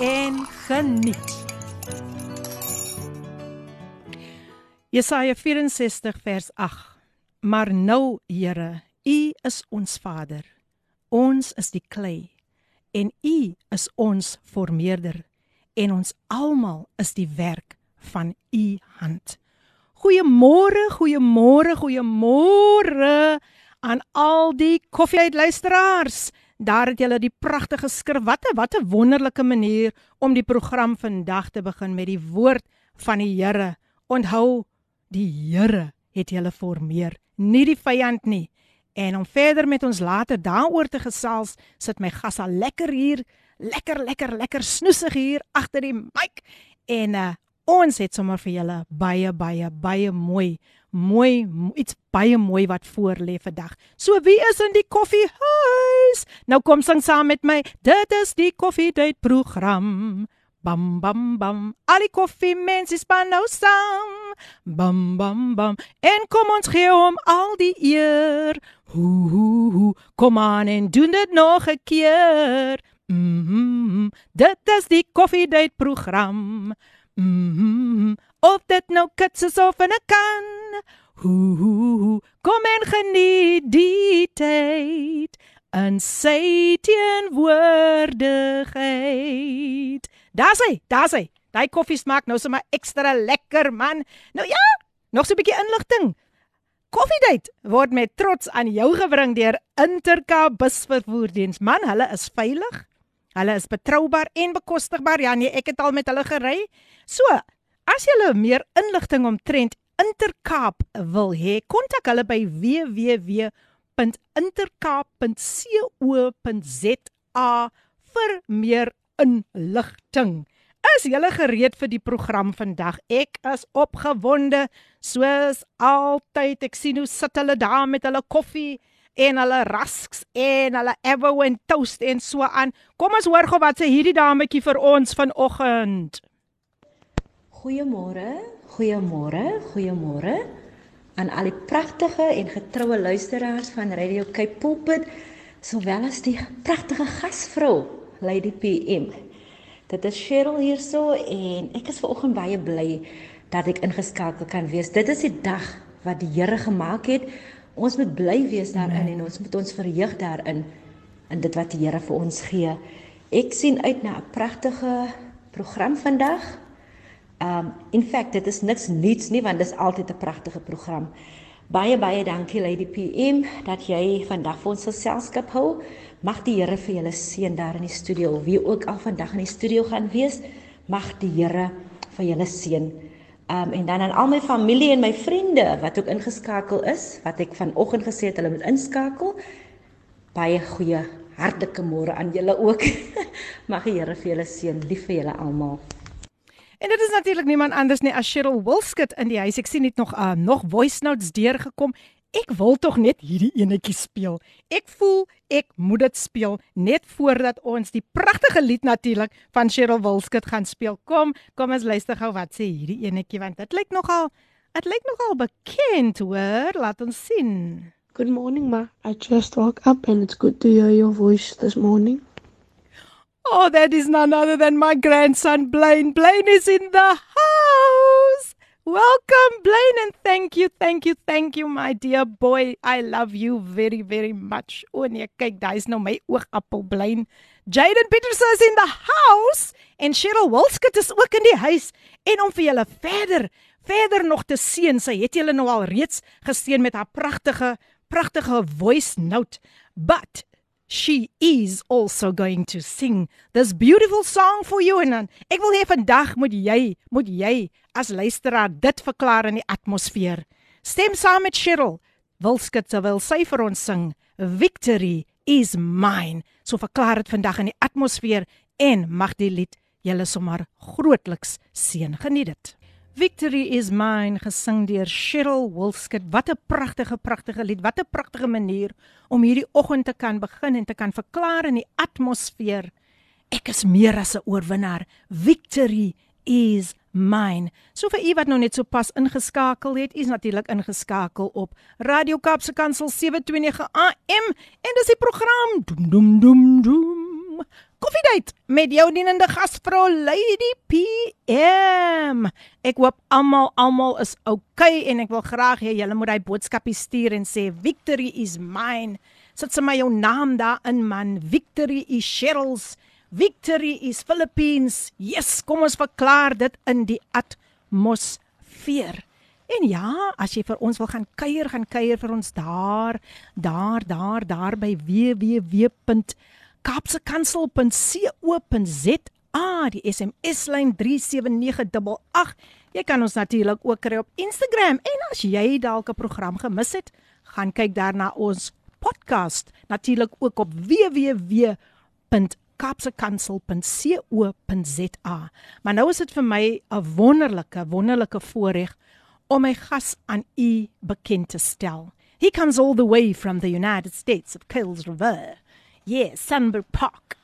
en geniet. Jesaja 64 vers 8. Maar nou, Here, U is ons Vader. Ons is die klei en U is ons vormeerder en ons almal is die werk van U hand. Goeiemôre, goeiemôre, goeiemôre aan al die koffieuitluisteraars. Daar het julle die pragtige skrif. Wat 'n wat 'n wonderlike manier om die program vandag te begin met die woord van die Here. Onthou, die Here het julle formeer, nie die vyand nie. En om verder met ons later daaroor te gesels, sit my gas al lekker hier, lekker lekker lekker snoesig hier agter die mic en uh, ons het sommer vir julle baie baie baie mooi mooi iets baie mooi wat voor lê vandag. So wie is in die koffiehuis? Nou kom sing saam met my. Dit is die koffiedייט program. Bam bam bam. Al die koffie mense span nou saam. Bam bam bam. En kom ons gee hom al die eer. Ho ho ho. Kom aan en doen dit nog 'n keer. Mhm. Mm dit is die koffiedייט program. Mhm. Mm of dit nou kits is of in 'n kan. Hoe hoe hoe kom en geniet die tyd en sy teenwoordigheid. Daar's hy, daar's hy. Daai koffie smaak nou sommer ekstra lekker man. Nou ja, nog so 'n bietjie inligting. Koffiedייט word met trots aan jou gebring deur Intercape busvervoerdiens. Man, hulle is veilig. Hulle is betroubaar en bekostigbaar. Ja nee, ek het al met hulle gery. So, as jy meer inligting omtrent Intercape wil hê, kontak hulle by www.intercape.co.za vir meer inligting. Is julle gereed vir die program vandag? Ek is opgewonde soos altyd. Ek sien hoe sit hulle daar met hulle koffie en hulle rusks en hulle everwind toast en so aan. Kom ons hoor gou wat sê hierdie dametjie vir ons vanoggend. Goeiemôre, goeiemôre, goeiemôre aan al die pragtige en getroue luisteraars van Radio Cape Pulpit, sowel as die pragtige gasvrou Lady PM. Dit is Cheryl hierso en ek is vanoggend baie bly dat ek ingeskakel kan wees. Dit is die dag wat die Here gemaak het. Ons moet bly wees daarin en ons moet ons verheug daarin in dit wat die Here vir ons gee. Ek sien uit na 'n pragtige program vandag. Um in fact dit is niks nuuts nie want dit is altyd 'n pragtige program. Baie baie dankie Lady PM dat jy vandag vir ons geselskap hou. Mag die Here vir julle seën daar in die studio. Wie ook al vandag in die studio gaan wees, mag die Here vir julle seën. Um en dan aan al my familie en my vriende wat ook ingeskakel is, wat ek vanoggend gesê het hulle moet inskakel. Baie goeie hartlike môre aan julle ook. mag die Here vir julle seën. Lief vir julle almal. En dit is natuurlik niemand anders nie as Cheryl Wilskut in die huis. Ek sien net nog uh, nog voice notes deurgekom. Ek wil tog net hierdie enetjie speel. Ek voel ek moet dit speel net voordat ons die pragtige lied natuurlik van Cheryl Wilskut gaan speel. Kom, kom ons luister gou wat sê hierdie enetjie want dit lyk nogal dit lyk nogal bekend hoor. Laat ons sien. Good morning ma. I just woke up and it's good to hear your voice this morning. Oh, that is none other than my grandson Blaine. Blaine is in the house. Welcome, Blaine, and thank you, thank you, thank you, my dear boy. I love you very, very much. O nee, kyk, daai is nou my oogappel, Blaine. Jaden Peterson is in the house en Cheryl Wilskut is ook in die huis en om vir julle verder, verder nog te seën. Sy het julle nou al reeds geseën met haar pragtige, pragtige voice note. But she is also going to sing this beautiful song for you and ek wil hê vandag moet jy moet jy as luisteraar dit verklaar in die atmosfeer. Stem saam met Cheryl. Wilskut terwyl sy vir ons sing victory is mine. So verklaar dit vandag in die atmosfeer en mag die lied julle sommer grootliks seën. Geniet dit. Victory is mine gesing deur Cheryl Wolskut. Wat 'n pragtige pragtige lied. Wat 'n pragtige manier om hierdie oggend te kan begin en te kan verklaar in die atmosfeer. Ek is meer as 'n oorwinnaar. Victory is mine. So vir u wat nou net so pas ingeskakel het, is natuurlik ingeskakel op Radio Kaapse Kansel 729 AM en dis die program Doem Doem Doem Doem. Koffiedייט met jou dienende gasvrou Lady PM. Ek hoop almal almal is okay en ek wil graag hê julle moet hy boodskapie stuur en sê victory is mine. Sit sommer jou naam daar in man. Victory is Cheryl's. Victory is Philippines. Yes, kom ons verklaar dit in die atmosfeer. En ja, as jy vir ons wil gaan kuier, gaan kuier vir ons daar, daar, daar, daar by www.kapsekansel.co.za, die SMS lyn 37988. Jy kan ons natuurlik ook kry op Instagram en as jy dalk 'n program gemis het, gaan kyk daarna ons podcast natuurlik ook op www kapsekansel.co.za. Maar nou is dit vir my 'n wonderlike, wonderlike voorreg om my gas aan u bekend te stel. He comes all the way from the United States of Kills River. Yes, Sunbury Park.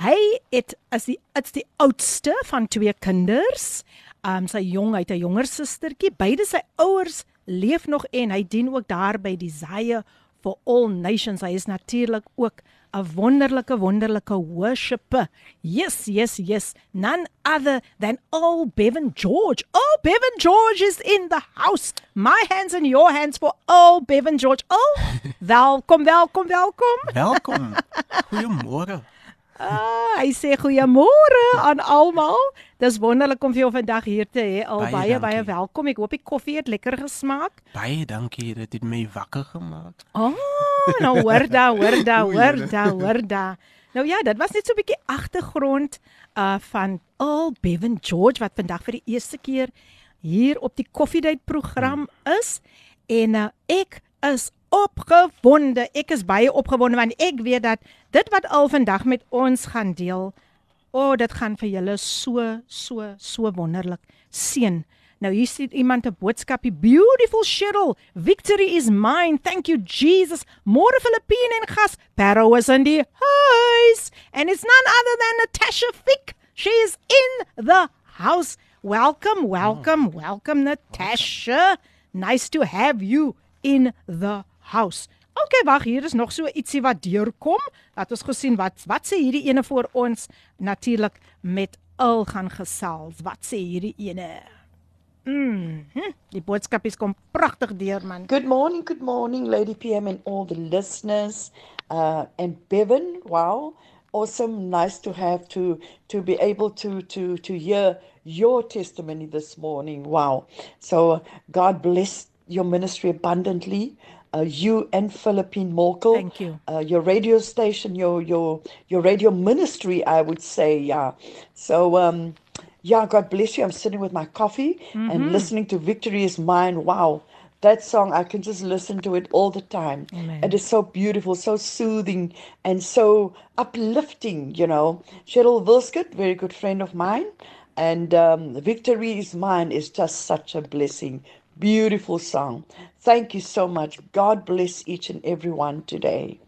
Hy het as die dit's die oudste van twee kinders. Um sy jong uit 'n jonger sustertjie. Beide sy ouers leef nog en hy dien ook daar by die Zaire for All Nations. Hy is natuurlik ook 'n wonderlike wonderlike worshipper. Yes, yes, yes. None other than old Bevan George. Oh, Bevan George is in the house. My hands in your hands for old Bevan George. Oh, welkom, welkom, welkom. Welkom. Goeiemôre. Ah, hy sê goeiemôre aan almal. Dis wonderlik om vir jou vandag hier te hê. Al baie baie, baie welkom. Ek hoop die koffie het lekker gesmaak. Baie dankie. Dit het my wakker gemaak. Oh, nou hoor da, hoor da, hoor da, hoor da. Nou ja, dit was net so 'n bietjie agtergrond uh van Al Bevan George wat vandag vir die eerste keer hier op die Koffiedייט program is en uh, ek is opgewonde. Ek is baie opgewonde want ek weet dat dit wat al vandag met ons gaan deel, o, oh, dit gaan vir julle so so so wonderlik seën. Nou hier sien iemand 'n boodskapie. Beautiful Cheryl, victory is mine. Thank you Jesus. More Philippine en gas. Pero is in die huis. And it's none other than Natasha Fick. She is in the house. Welcome, welcome, oh. welcome Natasha. Welcome. Nice to have you in the house. OK, wag, hier is nog so ietsie wat deurkom. Laat ons gesien wat wat sê hierdie ene vir ons natuurlik met al gaan gesels. Wat sê hierdie ene? Mm. Hm, die boodskap is kom pragtig deur man. Good morning, good morning Lady PM and all the listeners. Uh and Bevan, wow. Awesome, nice to have to to be able to to to hear your testimony this morning. Wow. So God bless your ministry abundantly uh, you and Philippine Morkel. Thank you. Uh, your radio station, your your your radio ministry, I would say, yeah. So um, yeah, God bless you. I'm sitting with my coffee mm-hmm. and listening to "Victory Is Mine." Wow, that song I can just listen to it all the time. Amen. It is so beautiful, so soothing, and so uplifting. You know, Cheryl Wilskut, very good friend of mine. And um, Victory is Mine is just such a blessing Beautiful song. Thank you so much. God bless each and every one today.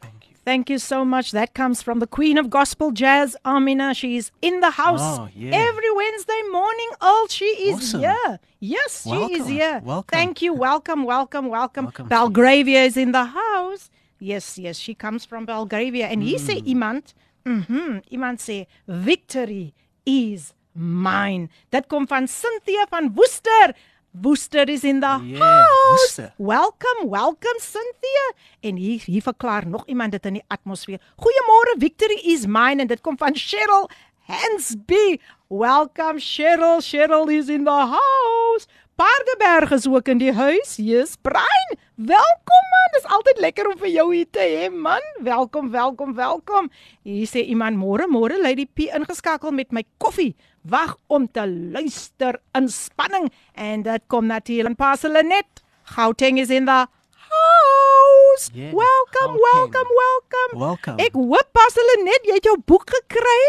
Thank you. Thank you so much. That comes from the Queen of Gospel Jazz, Amina. She's in the house oh, yeah. every Wednesday morning. Oh, she is awesome. here. Yes, welcome. she is here. Welcome. Thank you. Welcome, welcome, welcome. welcome Belgravia is in the house. Yes, yes, she comes from Belgravia. And mm. he say iemand, mhm, iemand say victory is mine. That kom van Cynthia van Woester. Woester is in the yeah, house. Woester. Welcome, welcome Cynthia. En hier hier verklaar nog iemand dit in die atmosfeer. Goeiemôre, Victory is mine en dit kom van Cheryl Hansby. Welcome Cheryl. Cheryl is in the house. Paardeberg is ook in die huis. Yes, Brian. Welkom man. Dis altyd lekker om vir jou hier te hê man. Welkom, welkom, welkom. Hier sê iemand môre, môre Lady P ingeskakel met my koffie. Wag om te luister in spanning en dit kom natuurlik in Paselenet. Gauteng is in the house. Yeah, welcome, Gauteng. welcome, welcome. Welcome. Ek hoop Paselenet jy het jou boek gekry.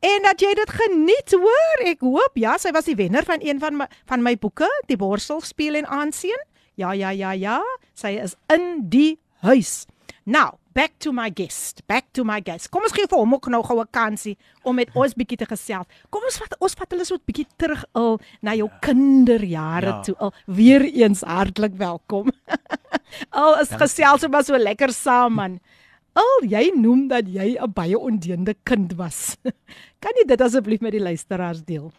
En dat jy dit geniet, hoor. Ek hoop ja, sy was die wenner van een van my van my boeke, Die Borsel speel en aanseën. Ja, ja, ja, ja. Sy is in die huis. Now, back to my guest. Back to my guest. Kom ons gee vir hom ook nou gou 'n kansie om met ons bietjie te gesels. Kom ons vat ons vat hulle so 'n bietjie terug al na jou kinderjare Ja. toe. Al weer eens hartlik welkom. al is gesels ons maar so lekker saam man. Al jy noem dat jy 'n baie ondeende kind was. kan jy dit asseblief met die luisteraars deel?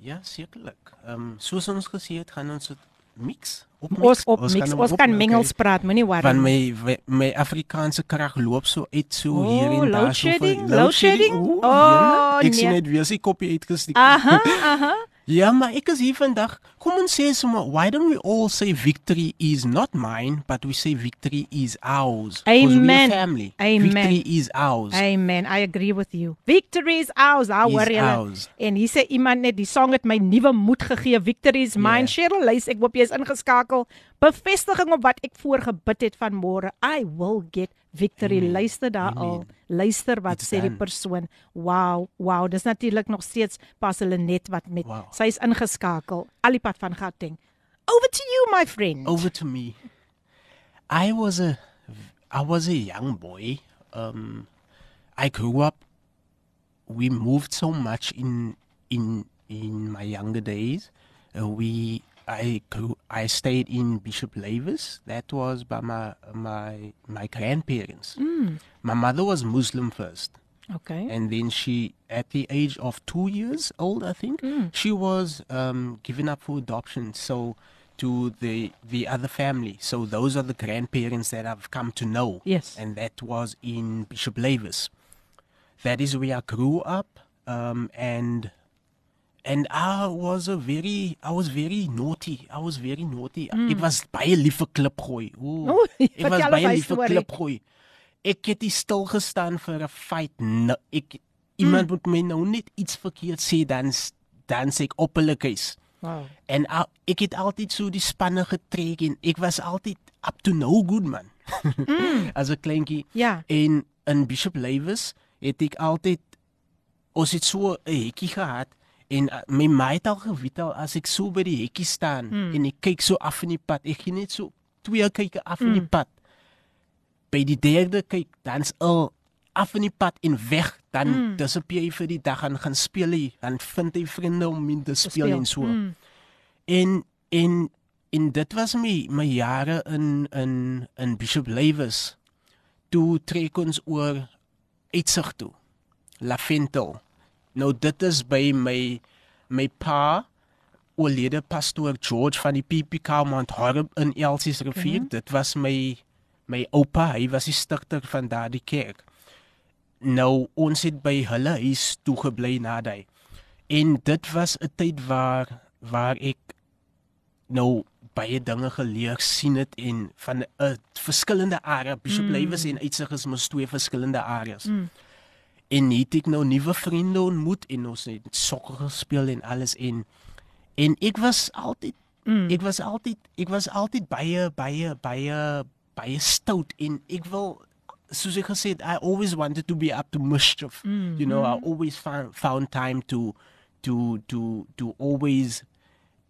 Ja, sekerlik. Ehm um, soos ons gesê het, gaan ons mix op Ons op mix, gaan ons kan mengels okay. praat, moenie worry. Van my my- my Afrikaanse krag loop so uit so Oh, hier en daar load so vir- shedding, load shedding? Oeh, Oh, jene, ek sien nee. net weer sy kopie uitgesteek. Aha, aha. Ja, maar ek is hier vandag. Kom ons sê sommer, why don't we all say victory is not mine, but we say victory is ours. Amen. family. Amen. Victory is ours. Amen. I agree with you. Victory is ours. I worry julle. ours. En hier sê iemand net die song het my nuwe moed gegee. Victory is mine. Ja. Cheryl, luister, ek hoop jy is ingeskakel. Bevestiging op wat ek voorgebid het van môre. I will get victory. Amen. Luister daar Amen. al. Luister wat sê die persoon. Wow, wow. Dis natuurlik nog steeds pas hulle net wat met Wow. sy is ingeskakel. Al die pad van Gauteng. Over to you my friend. over to me. I was a I was a young boy. Um I grew up we moved so much in in in my younger days. Uh, we I grew I stayed in Bishop Lavis. That was by my my my grandparents. My mother was Muslim first Okay. and then she at the age of two years old i think she was um, given up for adoption so to the the other family so those are the grandparents that i've come to know Yes. and that was in bishop lavis that is where i grew up um, and and I was a very I was very naughty. I was very naughty. Ek was baie lief vir klipgooi. Ooh. Oeh, ek was baie lief vir storie. klipgooi. Ek het stil gestaan vir 'n fight. No, ek iemand moet my nou net iets verkeerd sê dan dan sê ek op hulle keus. Wow. En al, ek het altyd so die spanne getrek en ek was altyd up to no good man. As 'n kleintjie. Ja. En in Bishop Lavis het ek altyd ons het so 'n hekkie gehad en uh, my ma het al geweet al as ek so by die hekkie staan Hmm. en ek kyk so af in die pad. Ek gee net so twee kykke af in die pad. By die derde kyk dan's al af in die pad en weg dan Hmm. mm. disappear hy vir die dag en gaan speel hy dan vind hy vriende om mee te speel, speel. en so. Mm. En en en dit was my my jare in in in Bishop Lavis. Toe trek ons oor uitsig toe. Laventel. Nou dit is by my my pa oorlede pastoor George van die PPK Mount Horeb in Elsies rivier. Mm -hmm. Dit was my my oupa, hy was die stigter van daardie kerk. Nou ons het by hulle huis toe gebly na daai. En dit was 'n tyd waar waar ek nou baie dinge geleer sien het en van 'n uh, verskillende area Bishop mm. Lywes en uitsig is mos twee verskillende areas. Mm. En het ek nou nuwe vriende ontmoet en ons het sokker gespeel en alles en en ek was altyd mm. ek was altyd ek was altyd baie baie baie baie stout en ek wil soos ek gesê het I always wanted to be up to mischief. Mm. You know, I always found found time to to to to always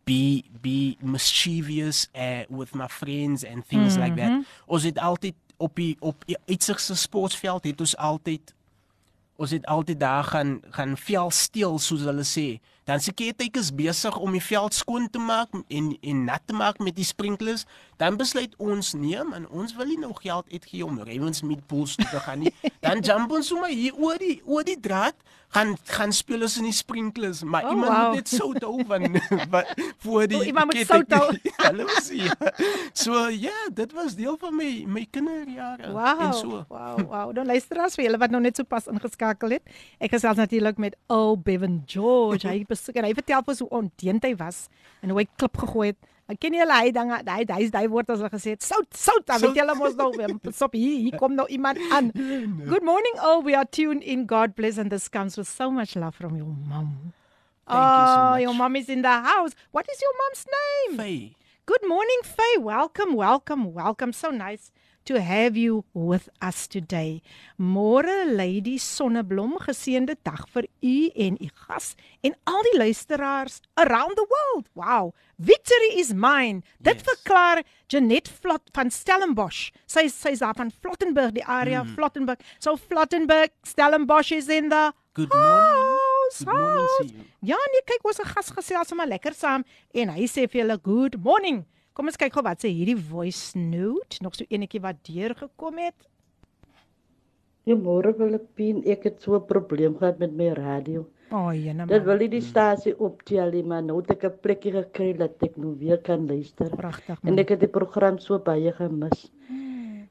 be be mischievous uh, with my friends and things mm -hmm. like that. Ons het altyd op die op die uitsigse sportveld het ons altyd ons het altyd daar gaan gaan vel steel soos hulle sê. Dan se ketek is besig om die veld skoon te maak en en nat te maak met die sprinklers. Dan besluit ons nee man, ons wil nie nou geld uitgee om Ravens meatballs te gaan nie. Dan jump ons sommer hier oor die oor die draad gaan gaan speel ons in die sprinklers, maar Oh, oh, iemand wow. moet net sout hou van wat voor die O, iemand moet ketek- sout hou. Hulle was ja. So ja, dit was deel van my my kinderjare Wow. en so. Wow, wow. Dan luister as vir julle wat nou net so pas ingeskakel het. Ek gesels natuurlik met Al Bevan George. Hy besoek en hy vertel vir ons hoe ondeend hy was en hoe hy klip gegooi het. Ek ken julle hy dinge, hy hy daai woord as hulle gesê het. Sout, sout. Dan weet julle mos nou weer. Stop hier, hier kom nou iemand aan. Good morning all. We are tuned in. God bless and this comes with so much love from your mom. Thank you so oh, much. your mom is in the house. What is your mom's name? Faye. Good morning, Faye. Welcome, welcome, welcome. So nice to have you with us today. Môre Lady Sonneblom, geseënde dag vir u en u gas en al die luisteraars around the world. Wow. Victory is mine. Dit Yes. verklaar Janet Flot van Stellenbosch. Sy sy's daar van Flottenburg, die area Mm. Flottenburg. So Flottenburg, Stellenbosch is in the Good morning. house. Good morning to you. Ja, nee, kyk, ons gas gesels sommer lekker saam en hy sê vir julle good morning. Kom ons kyk gou wat sê hierdie voice note, nog so enetjie wat deurgekom het. Goeiemôre Filippien, ek het so 'n probleem gehad met my radio. O, oh, jene Dit man. wil nie die stasie optel nie, maar nou het ek 'n plekkie gekry dat ek nou weer kan luister. Pragtig En man. ek het die program so baie gemis.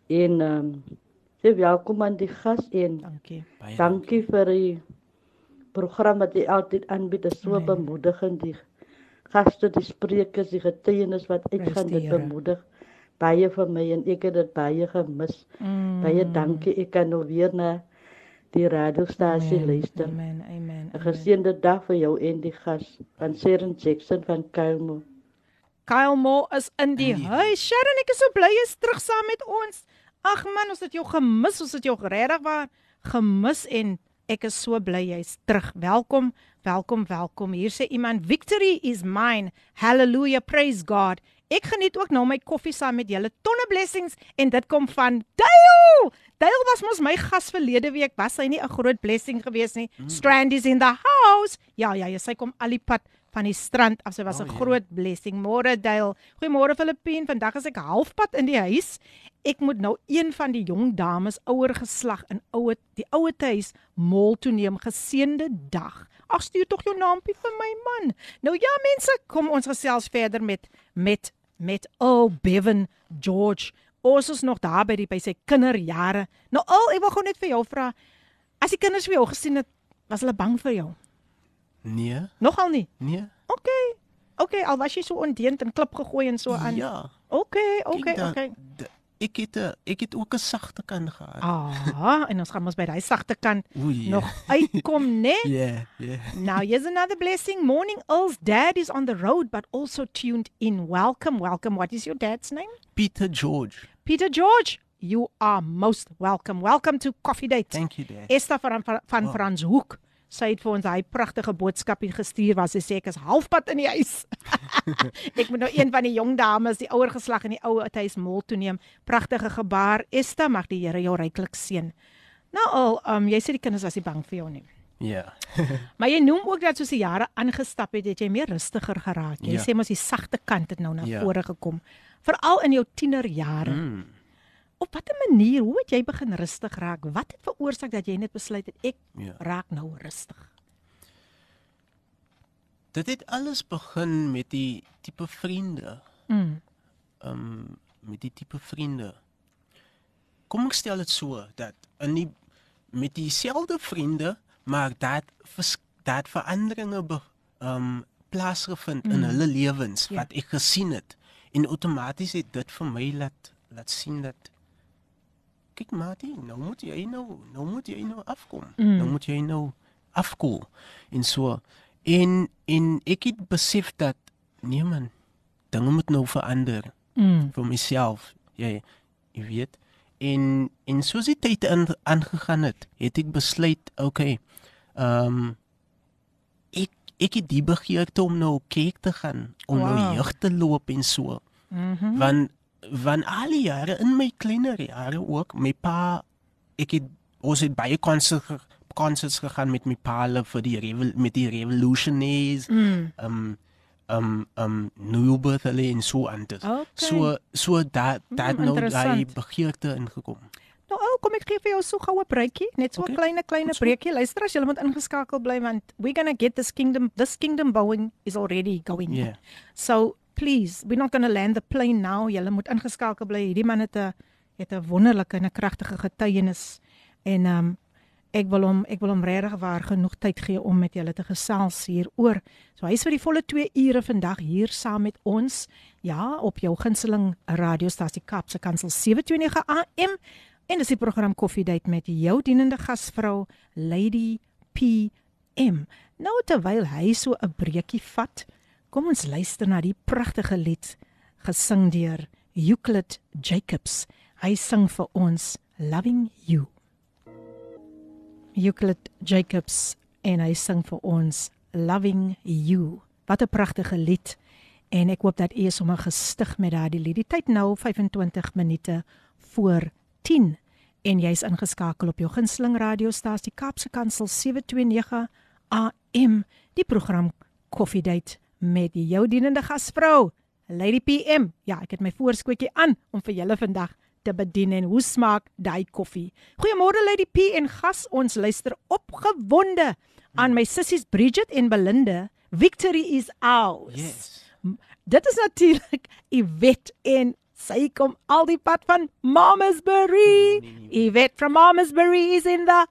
En ehm um, sê welkom aan die gas en Dankie. Baie dankie vir die program wat jy altyd aanbied. Dit is so Nee. bemoedigend die gaste, die sprekers, die getuienis wat uitgaan dit bemoedig baie vir my en ek het dit baie gemis. Mm. Baie dankie. Ek kan nou weer na die radiostasie Amen, luister. Amen. Amen. 'n amen. Geseënde dag vir jou en die gas van Sharon Jackson van Kuilmo. Moore is in die die huis. Sharon, ek is so bly jy's terug saam met ons. Ag man, ons het jou gemis. Ons het jou regtig waar gemis en ek is so bly jy's terug. Welkom, welkom, welkom. Hier sê iemand, "Victory is mine. Hallelujah, praise God." Ek geniet ook nou my koffie saam met julle. Tonne blessings en dit kom van Dale. Dale was mos my gas verlede week. Was hy nie 'n groot blessing geweest nie? Mm. Strand is in the house. Ja, ja, ja, sy kom al die pad van die strand af. Sy was 'n Oh, ja. groot blessing. Môre Dale. Goeiemôre Filippien. Vandag is ek halfpad in die huis. Ek moet nou een van die jong dames ouer geslag in ouer die ouer huis mol toe neem. Geseënde dag. Ag stuur tog jou naampie vir my man. Nou ja mense, kom ons gesels verder met met met Earl Bevan George. Ons is nog daar by die by sy kinderjare. Nou al, ek wil gou net vir jou vra, as die kinders vir jou gesien het, was hulle bang vir jou? Nee, Nogal nie. nee. OK. OK, al was jy so ondeend en klip gegooi en so aan. Ja. OK, OK, kyk dan, OK. d- Ek het 'n ek het ook 'n sagte kant gehad. Ah, en ons gaan mos by daai sagte kant Oei. nog uitkom, né? Ja, ja. Now, here's another blessing. Morning, Earl's dad is on the road but also tuned in. Welcome, welcome. What is your dad's name? Peter George. Peter George. You are most welcome. Welcome to Coffee Date. Thank you, Dad. Esther van van, van Wow. Frans Hoek. Sy het vir ons daai pragtige boodskapie gestuur waar sy sê ek is halfpad in die huis. ek moet nou een van die jong dames, die ouer geslag in die ou huis mol toe neem. Pragtige gebaar. Esther, mag die Here jou ryklik seën. Nou al, um, jy sê die kinders was nie bang vir jou nie. Ja. Maar jy noem ook dat soos die jare aangestap het, het jy meer rustiger geraak. Jy Ja. sê mos die sagte kant het nou na Ja. vore gekom. Veral in jou tienerjare. Mm. Op watter manier, hoe het jy begin rustig raak? Wat het veroorsaak dat jy net besluit het ek Ja. raak nou rustig? Dit het alles begin met die tipe vriende. Mm. um met die tipe vriende. Kom ek stel dit so dat in die met dieselfde vriende, maar dat vers, dat veranderinge be, um plaasgevind mm. in hulle lewens Ja. wat ek gesien het en outomaties het dit vir my laat laat sien dat kyk Mati, nou moet jy nou nou moet jy nou afkom. Mm. Nou moet jy nou afkoel en so en en ek het besef dat nee man, dinge moet nou verander Mm. vir myself. Jy jy weet. En en soos die tyd aangegaan het, het ek besluit, okay. Ehm um, ek ek het die begeerte om nou kerk te gaan, om wow. Nou jeug te loop en so. Mhm. Want van al die jare in my kleiner jare ook, my pa ek het ons het baie konserts konserts gegaan met my pa hulle vir die revol, met die revolutionaries Mm. um um um Newbirth hulle en so aan dit. Okay. So so dat dat Hmm, nou daai begeerte ingekom. Nou, ou, kom ek gee vir jou so goue breekie, net so 'n Okay, kleine kleine so. breekie. Luister as jy moet ingeskakel bly want we're going to get this kingdom this kingdom going is already going. Yeah. So please, we're not going to land the plane now. Jy moet ingeskakel bly. Hierdie man het 'n het 'n wonderlike en 'n kragtige getuienis en um ek wil hom ek wil hom regtig waar genoeg tyd gee om met julle te gesels hieroor. So hy's vir die volle 2 ure vandag hier saam met ons. Ja, op jou gunsteling radiostasie Kapse Kansel 729 AM en dis die program Coffee Date met jou dienende gasvrou Lady PM. Nou terwyl hy so 'n breekie vat, kom ons luister na die pragtige lied gesing deur Euclid Jacobs. Hy sing vir ons Loving You. Euclid Jacobs en hy sing vir ons Loving You. Wat 'n pragtige lied. En ek hoop dat u is sommer gestig met daardie lied. Die tyd nou 25 minute voor 10 en jy's ingeskakel op jou gunsteling radiostasie Kaapse Kansel 729 AM. Die program Coffee Date met jou dienende gasvrou, Lady PM. Ja, ek het my voorskootjie aan om vir julle vandag te bedien en hoe smaak daai koffie? Goeiemôre Lady P en gas, ons luister opgewonde aan my sissies Bridget en Belinda. Victory is ours. Yes. Dit is natuurlik Iwet en sy kom al die pad van Mamasbury. Iwet from Mamasbury is in the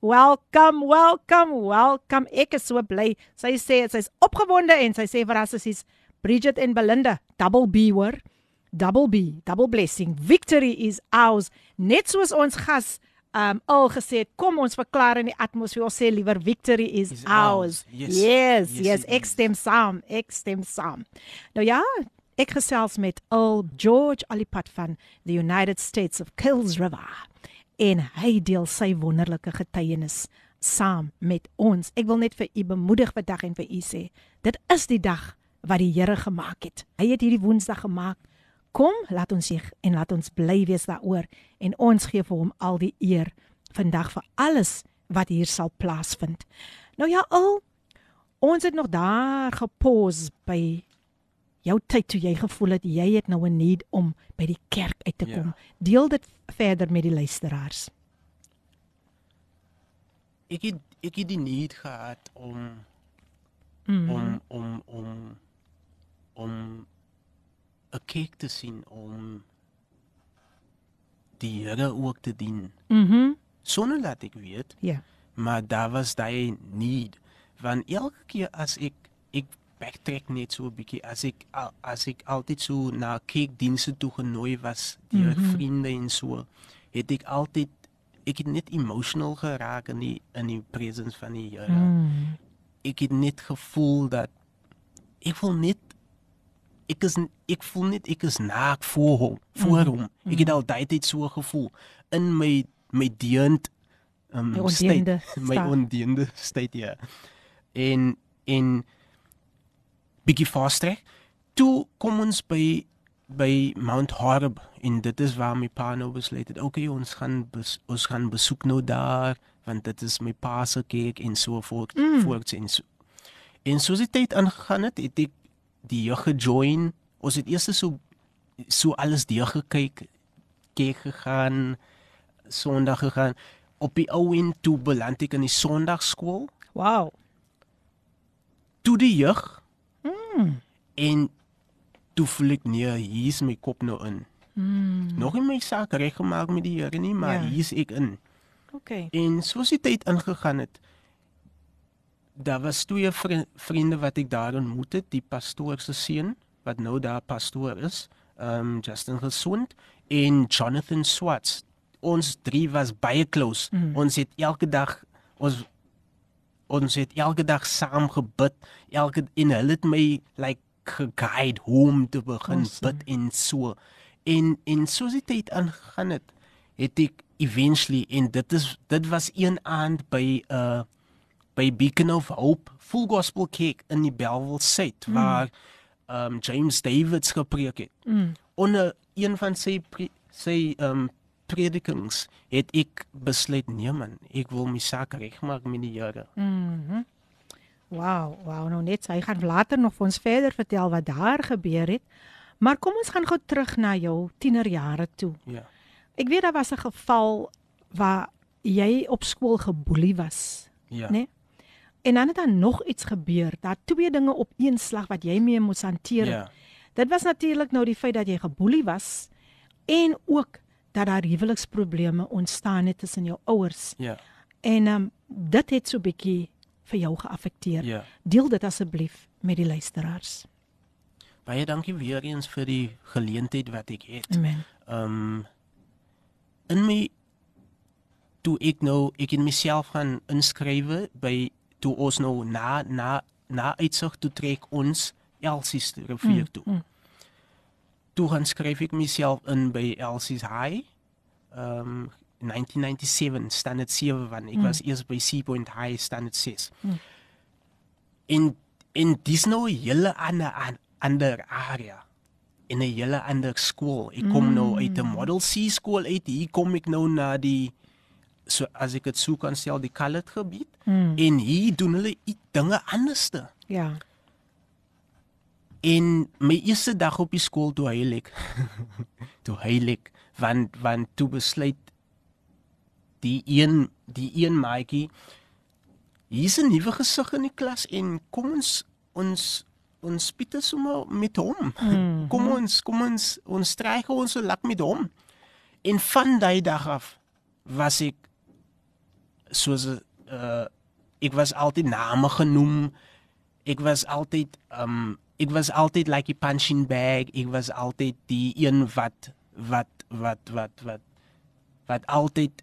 Welcome, welcome, welcome. Ek is so bly. Sy sê sy's opgewonde en sy sê vir haar sissies Bridget en Belinda, double B hoor. Double B, double blessing. Victory is ours. Net soos ons gas um al gesê het, kom ons verklaar in die atmosfeer. Ons sê liewer victory is, Is ours. ours. Yes. Yes, Yes, yes, ek is. stem saam. Ek stem saam. Nou ja, ek gesels met Earl George Alipat van the United States of Kills River. En hy deel sy wonderlike getuienis saam met ons. Ek wil net vir u bemoedig vandag en vir u sê, dit is die dag wat die Here gemaak het. Hy het hierdie Woensdag gemaak. Kom, laat ons sig en laat ons bly wees daaroor en ons gee vir hom al die eer vandag vir alles wat hier sal plaasvind. Nou ja, al ons het nog daar gepos by jou tyd toe jy gevoel het jy het nou 'n need om by die kerk uit te Ja. kom. Deel dit verder met die luisteraars. Ek het ek het die need gehad om Mm. om om om om 'n kerk te sien om die Here ook te dien. Mhm. Mm Sonder dat ek weet, ja. maar daar was daai need want elke keer as ek ek backtrack net so 'n bietjie as ek al- as ek altyd so na kerkdienste toe genooi was deur mm. -hmm. vriende en so het ek altyd ek het net emotional geraak in die in die presence van die Here. Mm. Ek het net gevoel dat ek wil net ek is ek voel net ek is naak voor hom, voor Mhm. hom. Ek het al daai tyd so gevoel in my my deend um, My ondeende my staat. ondeende state ja. En en bietjie vaster. Toe kom ons by by Mount Horeb en dit is waar my pa nou besluit het. Okay, ons gaan bes, ons gaan besoek nou daar want dit is my pa se kerk en so voort Mm. voort en so. En soos die tyd aangegaan het, het ek die jeug gejoin. Ons het eers so so alles deur gekyk, kerk gegaan, Sondag gegaan. Op die ou en toe beland ek in die Sondagskool. Wow. Toe die jeug Mm. en toe voel ek nee, hier is my kop nou in. Mm. Nog nie my saak reggemaak met die Here nie, maar Ja. hier is ek in. Okay. En soos die tyd ingegaan het, daar was twee vri vriende wat ek daar ontmoet het, die pastoor se seun wat nou daar pastoor is, um Justin Gesond en Jonathan Swarts. Ons drie was baie close. Mm. Ons het elke dag ons ons het elke dag saam gebid. Elke en hulle het my like geguide hoe om te begin Awesome. bid en so. En en soos die tyd aangegaan het, het ek eventually en dit is dit was een aand by uh by Beacon of Hope Full Gospel Kerk in die Bellville Suid mm. waar um James Davids gepreek het. Mm. Onder een van sy sy um predikings het ek besluit nee man, ek wil my saak regmaak met die Here. Mhm. Wow, wow, nou net hy gaan later nog vir ons verder vertel wat daar gebeur het. Maar kom ons gaan gou terug na jou tienerjare toe. Ja. Ek weet daar was 'n geval waar jy op skool geboelie was, Ja. né? En dan het daar nog iets gebeur. Daar twee dinge op een slag wat jy mee moes hanteer. Ja. Dit was natuurlik nou die feit dat jy geboelie was en ook dat daar huweliksprobleme ontstaan het tussen jou ouers. Ja. En ehm um, dit het so bietjie vir jou geaffekteer. Ja. Deel dit asseblief met die luisteraars. Baie dankie weer eens vir die geleentheid wat ek het. Amen. Um in my toe ek nou ek in myself gaan inskrywe by toe ons nou na na na uitsig toe trek ons Elsie se rivier toe. mm. Toe gaan skryf ek myself in by Elsie's High. Um 1997 standaard 7 want ek Mm. was eers by Sea Point High standaard 6. Mm. En en dis nou 'n hele ander an- ander area in 'n hele ander skool. Ek kom nou uit 'n Model C skool uit. Hier kom ek nou na die so as ek dit sou kan stel die colored gebied Mm. en hier doen hulle i- dinge anderste. Ja. En my eerste dag op die skool toe huil ek. toe huil ek want want toe besluit die een die een maatjie hier's 'n nuwe gesig in die klas en kom ons ons ons spite sommer met hom. Mhm. Kom ons kom ons ons stryk ons so lak met hom. En van daai dag af was ek soos 'n uh, ek was altyd name genoem. Ek was altyd um ek was altyd like 'n punching bag. Ek was altyd die een wat wat wat wat wat wat altyd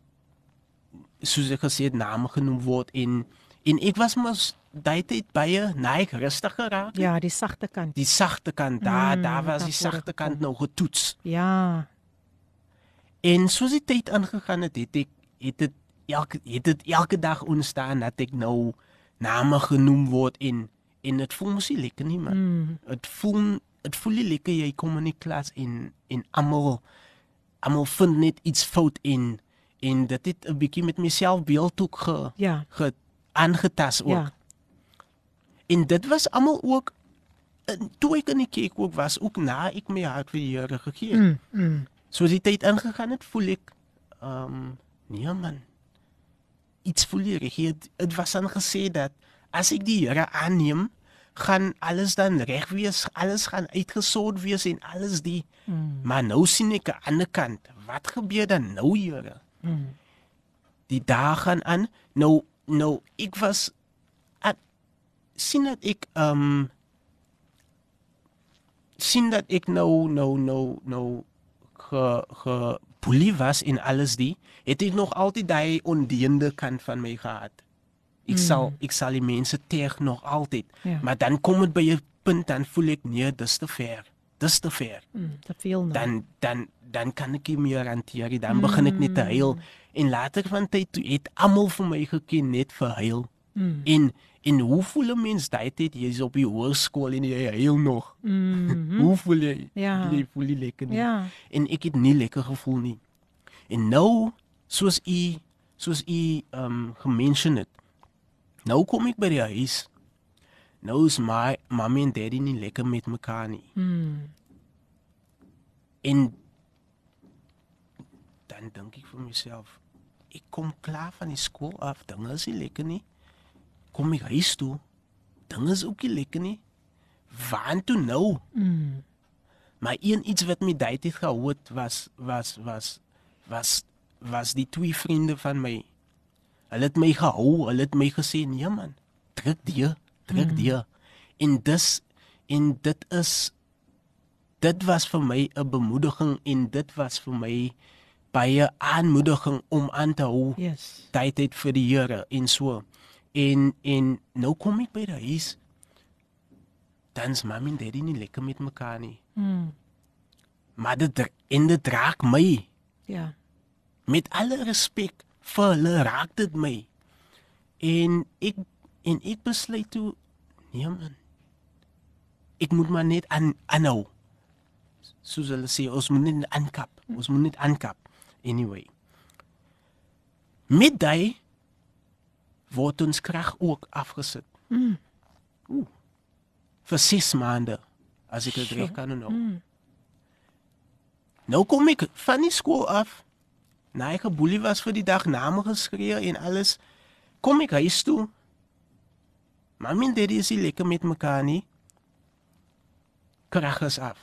soos ek gesê het name genoem word en en ek was mos daai tyd baie neig rustig geraak. Ja, die sagte kant. Die sagte kant daar Mm, daar was die sagte kant nou getoets. Ja. En soos die tyd aangegaan het, het ek het dit elke het dit elke dag ontstaan dat ek nou name genoem word en en dit voel mos nie lekker nie man. Mm. Dit voel dit voel nie lekker jy kom in die klas en en almal almal vind net iets fout in en dit het 'n bietjie met myself beeld ook ge, Ja. ge aangetas ook. Ja. En dit was almal ook toe ek in die kerk ook was, ook na ek my hart vir die Here gegee het. Mm. Mm. Soos die tyd ingegaan het, voel ek ehm um, nee man. Iets voel hier. Dit dit was dan gesê dat as ek die Here aanneem, gaan alles dan reg wees, alles gaan uitgesort wees en alles die. Mm. Maar nou sien ek aan die ander kant, wat gebeur dan nou, Here? Mm. Die dae gaan aan. Nou nou ek was at, sien dat ek ehm um, sien dat ek nou nou nou nou ge ge boelie was en alles die het ek nog altyd daai ondeende kant van my gehad. Ek mm. sal ek sal die mense teeg nog altyd. Ja. Maar dan kom dit by 'n punt dan voel ek nee, dis te ver. Dis te ver. Mm. Te veel nou. Dan dan dan kan ek nie meer hanteer nie. Dan begin ek net te huil en later van tyd toe het almal vir my geken net vir huil. Mm. En en hoe voel 'n mens daai tyd jy's op die hoërskool en jy huil nog? Mm. Hoe voel jy? Ja. Jy voel nie lekker nie. Ja. En ek het nie lekker gevoel nie. En nou soos u soos u ehm um, gemention het. Nou kom ek by die huis. Nou is my mommy en daddy nie lekker met mekaar nie. Mm. En dan dink ek vir myself, ek kom klaar van die skool af, dinge is nie lekker nie. Kom ek huis toe, dinge is ook nie lekker nie. Waar toe nou? Mm. Maar een iets wat my daai tyd gehou het was was was was was die twee vriende van my. Hulle het my gehou, hulle het my gesê, "Nee man, druk die, druk Mm. die." En dis en dit is dit was vir my 'n bemoediging en dit was vir my baie aanmoediging om aan te hou Yes. tyd het vir die Here en so. En en nou kom ek by die huis. Dan's mamma en daddy nie lekker met mekaar nie. Mm. Maar dit dra- en dit raak my. Ja. Met alle respek vir hulle raak dit my. En ek en ek besluit toe nee man. Ek moet maar net aan aanhou. Soos hulle sê, ons moet net aankap. Ons moet net aankap. Anyway. Met daai word ons krag ook afgesit. Mm. Ooh. Vir 6 maande as ek dit reg kan onthou. Mm. Nou kom ek van die skool af. Na ek geboelie was vir die dag name geskree en alles. Kom ek huis toe. Mamma en daddy is nie lekker met mekaar nie. Krag is af.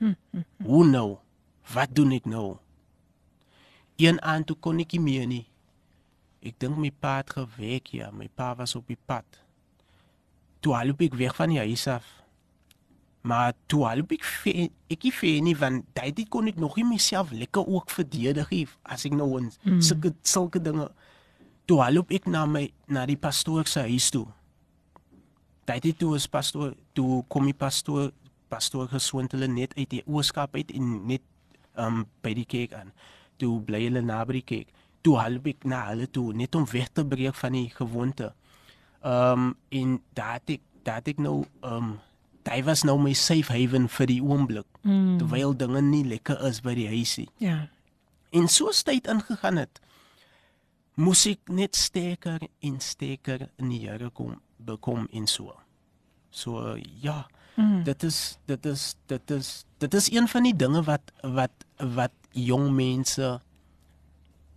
Hoe nou? Wat doen ek nou? Een aand toe kon ek nie meer nie. Ek dink my pa het gewerk ja, my pa was op die pad. Toe loop ek weg van die huis af. Maar toe loop ek ve- ek nie ver nie want daai tyd kon ek nog nie myself lekker ook verdedig nie as ek nou in Mm. sulke sulke dinge. Toe loop ek na my na die pastoor se huis toe. Daai tyd toe is pastoor toe kom die pastoor pastoor geswond hulle net uit die ooskap uit en net um by die kerk aan. Toe bly hulle naby die kerk. Toe half ek na hulle toe net om weg te breek van die gewoonte. Um en daat ek daat ek nou um Dit was nou my safe haven vir die oomblik. Mm. Terwyl dinge nie lekker is by die huisie. Ja. En so tyd ingegaan het, moes ek net sterker en sterker in die Here kom bekom en so. So ja, mm. dit is dit is dit is dit is een van die dinge wat wat wat jong mense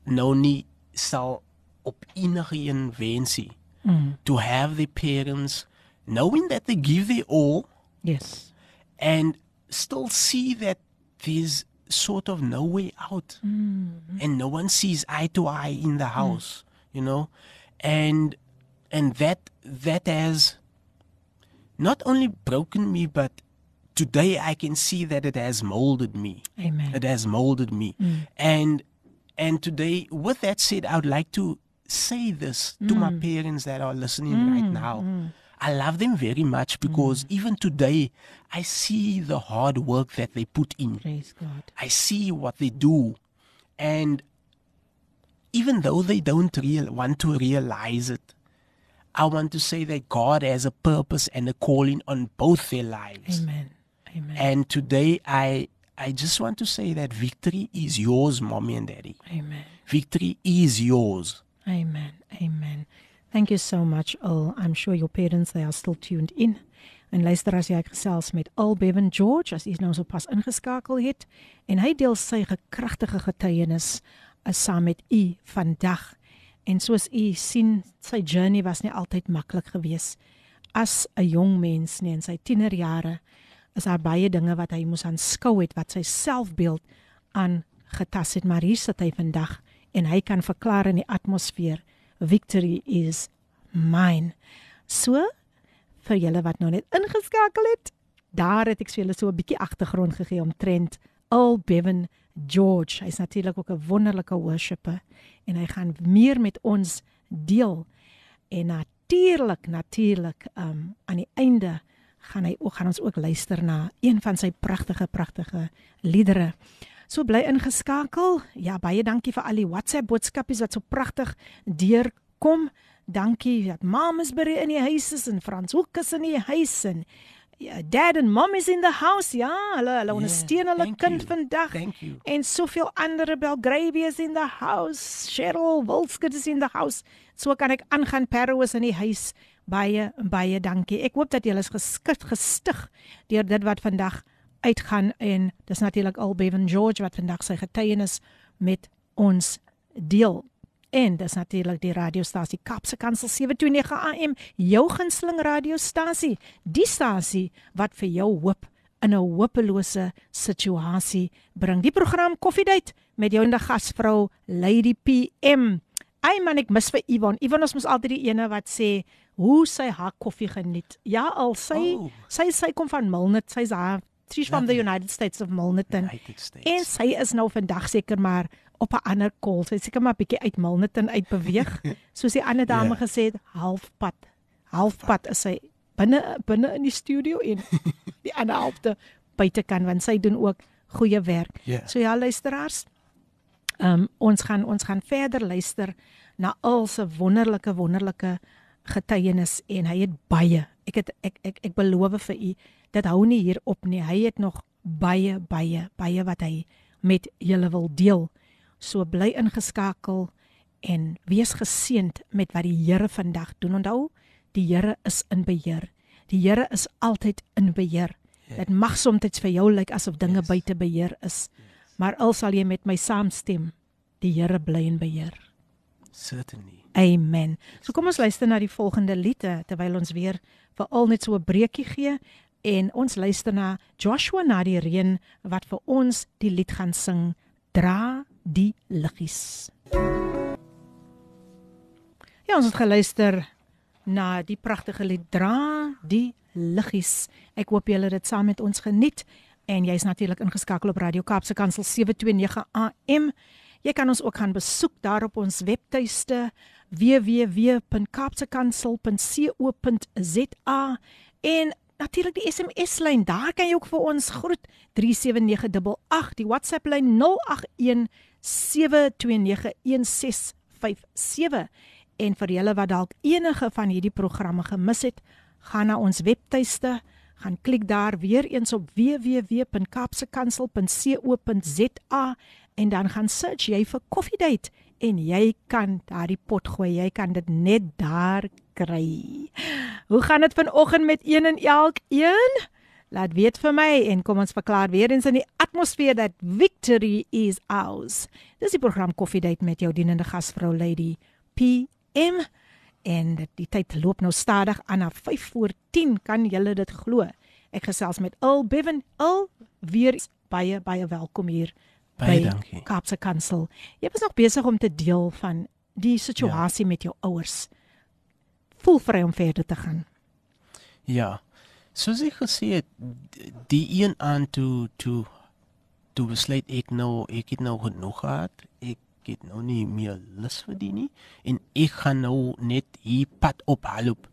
nou nie sal op enige een wensie. Mm. To have the parents knowing that they give their all Yes. and still see that there's sort of no way out. Mm. and no one sees eye to eye in the mm. house you know? And and that that has not only broken me but today i can see that it has molded me. Amen. it has molded me. Mm. And and today with that said i would like to say this to my mm. parents that are listening right now i love them very much because mm. even today i see the hard work that they put in Praise God. I see what they do, and even though they don't real want to realize it, I want to say that God has a purpose and a calling on both their lives. Amen. Amen. And today, I I just want to say that victory is yours, mommy and daddy. Amen. Victory is yours. Amen. Amen. Thank you so much, Al. I'm sure your parents they are still tuned in. En luister as jy ek gesels met Al Bevan George as hy nou so pas ingeskakel het en hy deel sy gekragtige getuienis is saam met u vandag. En soos u sien, sy journey was nie altyd maklik geweest. As 'n jong mens nie in sy tienerjare is daar baie dinge wat hy moes aanskou het wat sy selfbeeld aan getas het, maar hier sit hy vandag en hy kan verklaar in die atmosfeer victory is mine. So vir julle wat nou net ingeskakel het, daar het ek vir julle so 'n bietjie agtergrond gegee omtrent Al Bevan George. Hy's natuurlik ook 'n wonderlike worshipper en hy gaan meer met ons deel. En natuurlik, natuurlik, um aan die einde gaan hy ook gaan ons ook luister na een van sy pragtige pragtige liedere. So bly ingeskakel. Ja, baie dankie vir al die WhatsApp boodskapies wat so pragtig deurkom. Dankie dat mam is by in die huis is en Frans ook is in die huis en ja, dad en mom is in the house. Ja, hulle hulle ondersteun hulle kind you. vandag. En soveel ander Belgravia is in the house. Cheryl Wolskut is in the house. So kan ek aangaan Perro is in die huis. Baie baie dankie. Ek hoop dat julle is geskit gestig deur dit wat vandag uitgaan en dis natuurlik al Bevan George wat vandag sy getuienis met ons deel. En dis natuurlik die radiostasie Kapse Kansel 729 AM, jou gunsteling radiostasie, die stasie wat vir jou hoop in 'n hopelose situasie bring. Die program Koffiedייט met jou ende gasvrou Lady PM. Ai man, ek mis vir Ivan. Ivan ons mos altyd die ene wat sê hoe sy haar koffie geniet. Ja, al sy Oh. sy sy kom van Milnet, sy's haar she's from the. United States of Milnerton. States. En sy is nou vandag seker maar op 'n ander kol. Sy seker maar bietjie uit Milnerton uit beweeg. Soos die ander dame Ja. gesê het, halfpad. Halfpad is sy binne binne in die studio en die ander helfte buitekant want sy doen ook goeie werk. Ja. So ja, luisteraars, Ehm um, ons gaan ons gaan verder luister na al se wonderlike wonderlike getuienis en hy het baie. Ek het ek ek ek beloof vir u, dit hou nie hier op nie. Hy het nog baie baie baie wat hy met julle wil deel. So bly ingeskakel en wees geseënd met wat die Here vandag doen. Onthou, die Here is in beheer. Die Here is altyd in beheer. Dit mag soms vir jou lyk asof dinge Yes. buite beheer is. Maar al sal jy met my saamstem, die Here bly in beheer. Certainly. Amen. So kom ons luister na die volgende lied eh, terwyl ons weer vir al net so 'n breekie gee en ons luister na Joshua na die reën wat vir ons die lied gaan sing Dra die liggies. Ja, ons het geluister na die pragtige lied Dra die liggies. Ek hoop julle het dit saam met ons geniet en jy's natuurlik ingeskakel op Radio Kaapse Kansel 729 AM. Jy kan ons ook gaan besoek daar op ons webtuiste www.kaapsekansel.co.za en natuurlik die SMS lyn. Daar kan jy ook vir ons groet 37988 die WhatsApp lyn 081 7291657 en vir julle wat dalk enige van hierdie programme gemis het, gaan na ons webtuiste, gaan klik daar weer eens op www.kapsekansel.co.za en dan gaan search jy vir Coffee Date en jy kan daardie pot gooi. Jy kan dit net daar kry. Hoe gaan dit vanoggend met een en elkeen? Laat weet vir my en kom ons verklaar weer eens in die atmosfeer dat victory is ours. Dis die program Coffee Date met jou dienende gasvrou Lady PM en die tyd loop nou stadig aan na 5 voor 10 kan julle dit glo. Ek gesels met Al Bevan Al weer baie baie welkom hier by dankie. Kaapse Kansel. Jy was nog besig om te deel van die situasie ja. met jou ouers. Voel vry om verder te gaan. Ja. Soos ek gesê het, die een aan toe toe toe besluit ek nou ek het nou genoeg gehad. Ek het nou nie meer lus vir die nie en ek gaan nou net hier pad op haloop.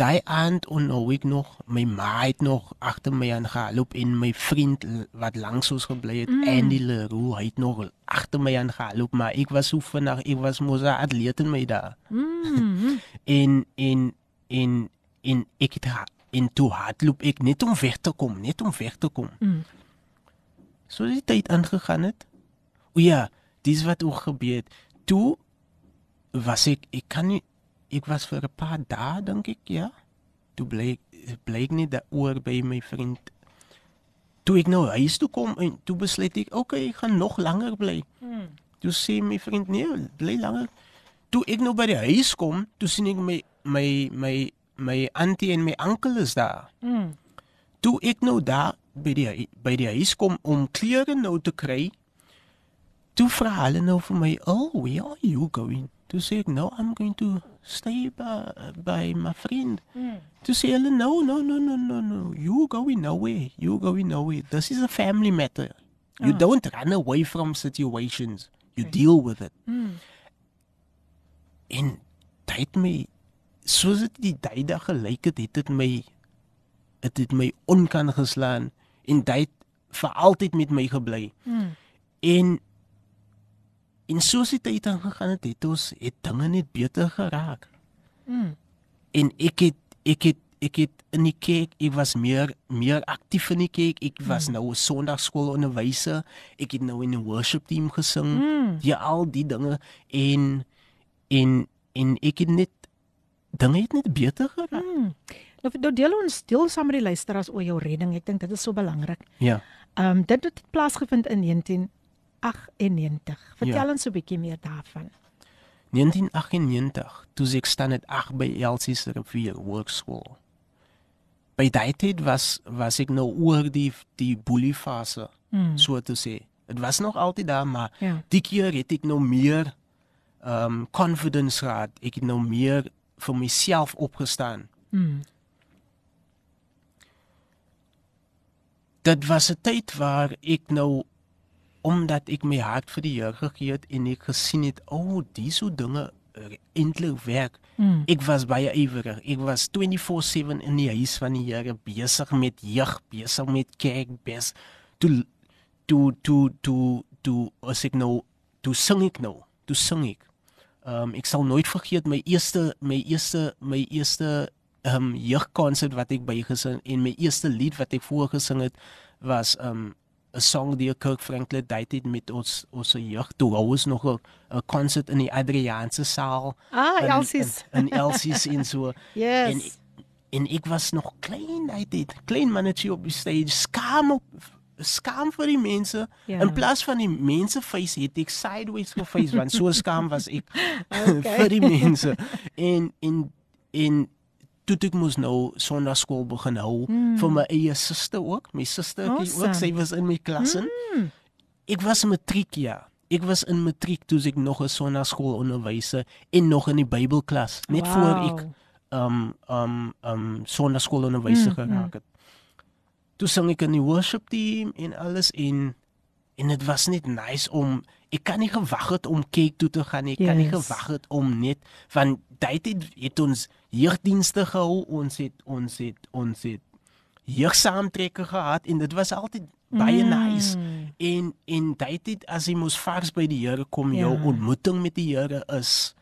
Daai aand onthou ek nog my ma het nog agter my aan gehaloop en my vriend wat langs ons gebly het, mm. Andy Leroux, hy het nog agter my aan gehaloop, maar ek was so vinnig, ek was mos 'n atleet in my dae. Mm. en en en en ek het en toe hardloop ek net om weg te kom, net om weg te kom. Mm. So die tyd aangegaan het. O ja, dis wat ook gebeur het. Toe was ek ek kan nie ek was vir 'n paar dae dink ek, ja. Toe bly bly ek net daaroor by my vriend. Toe ek nou huis toe kom en toe besluit ek, okay, ek gaan nog langer bly. Mm. Toe sê my vriend, nee, bly langer. Toe ek nou by die huis kom, toe sien ek my my my my auntie en my oom is daar. Mm. Toe ek nou daar by die by die huis kom om klere nou te kry, hulle nou vir my, "Oh, where are you going?" To say, "No, I'm going to stay by, by my friend." Mm. Sê hulle, "No, no, no, no, no, no. You going nowhere. You going nowhere. This is a family matter. You Ah. don't run away from situations. You deal with it." Mm. En dit het my soos dit die tyd gelyk het, het dit my het dit my onkan geslaan en dit vir altyd met my gebly. Mm. En en soos die tyd aangegaan het, het ons het dinge net beter geraak. Mm. En ek het ek het ek het in die kerk, ek was meer meer aktief in die kerk. Ek was nou 'n Sondagskoolonderwyser. Ek het nou in 'n worship team gesing. Mm. Ja, al die dinge en en en ek het net dinge het net beter geraak. Mm. Nou nou deel ons deel saam met die luisteraars oor jou redding. Ek dink dit is so belangrik. Ja. Ehm um, dit het plaasgevind in 1998. Vertel Ja. ons 'n bietjie meer daarvan. 1998, toe ek staan het 8 by Elsie se rivier workskool. By daai tyd was was ek nou oor die die boelie fase, Mm. so te sê. Dit was nog altyd daar, maar Ja. die keer het ek nou meer um confidence gehad. Ek het nou meer vir myself opgestaan. Mm. Dit was 'n tyd waar ek nou omdat ek my hart vir die Here gegee het en ek gesien het, o, oh, dis hoe dinge eh, eintlik werk. Mm. Ek was baie ywerig. Ek was 24/7 in die huis van die Here besig met jeug, besig met kerk, bes toe toe toe toe toe as ek nou toe sing ek nou, toe sing ek. Ehm um, ek sal nooit vergeet my eerste my eerste my eerste ehm um, jeugkonsert wat ek bygesing en my eerste lied wat ek voorgesing het was ehm um, 'n song deur Kirk Franklin dit het met ons ons jeug toe hou ons nog 'n konsert in die Adriaanse saal Ah, in- Elsie's. in, in Elsie's en so Yes. en ek was nog klein hy het klein mannetjie op die stage skaam op skaam vir die mense Ja. in plaas van die mense face het ek sideways geface want so skaam was ek Okay. vir die mense en en en toe ek moes nou sonnaarskool begin hou Mm. vir my eie suster ook my suster Awesome. ook sy was in my klas in Mm. Ek was matriek ja. Ek was in matriek toe ek nog 'n sonnaarskool onderwyser en nog in die Bybelklas net Wow. voor ek um um um sonnaarskool onderwyser Mm, mm, mm. geraak het. Toe sang ek in die worship team en alles en en dit was net nice om ek kan nie gewag het om kerk toe te gaan nie. Ek kan nie Yes. gewag het om net van tyd het, het ons jeugdienste gehou. Ons het ons het ons het jeugsaamtrekke gehad en dit was altyd baie Mm. nice. En en dit as jy mos vars by die Here kom, jou Ja. ontmoeting met die Here is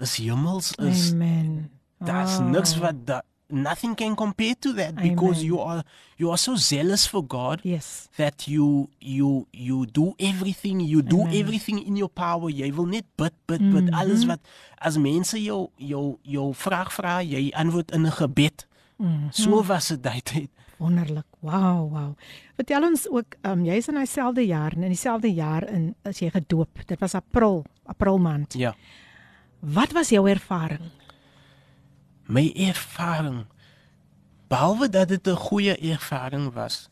is hemels is Amen. Daar's Oh. niks wat da, nothing can compare to that because Amen. you are you are so zealous for God Yes. that you you you do everything you do Amen. everything in your power jy wil net bid bid bid Mhm. alles wat as mense jou jou jou vraag vra jy antwoord in 'n gebed Mhm. so was dit daai tyd Wonderlik. Wow, wow. Vertel ons ook, ehm um, jy's in dieselfde jaar in dieselfde jaar in as jy gedoop. Dit was April, April maand. ja Wat was jou ervaring? My ervaring behalwe dat dit 'n goeie ervaring was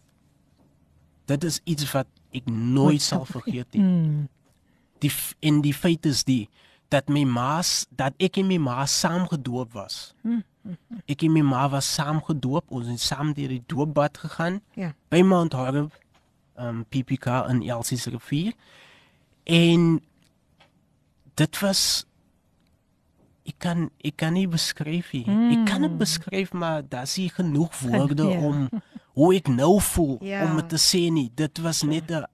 dit is iets wat ek nooit sal vergeet nie Mm. die en die feit is die dat my ma dat ek en my ma saam gedoop was. Ek en my ma was saam gedoop, ons het saam deur die doopbad gegaan Ja. by Mount Horeb, um PPK in Elsie se rivier. En dit was ek kan ek kan nie beskryf nie. Ek kan dit beskryf maar daar's nie genoeg woorde Ja. om hoe ek nou voel Ja. om dit te sê nie. Dit was net 'n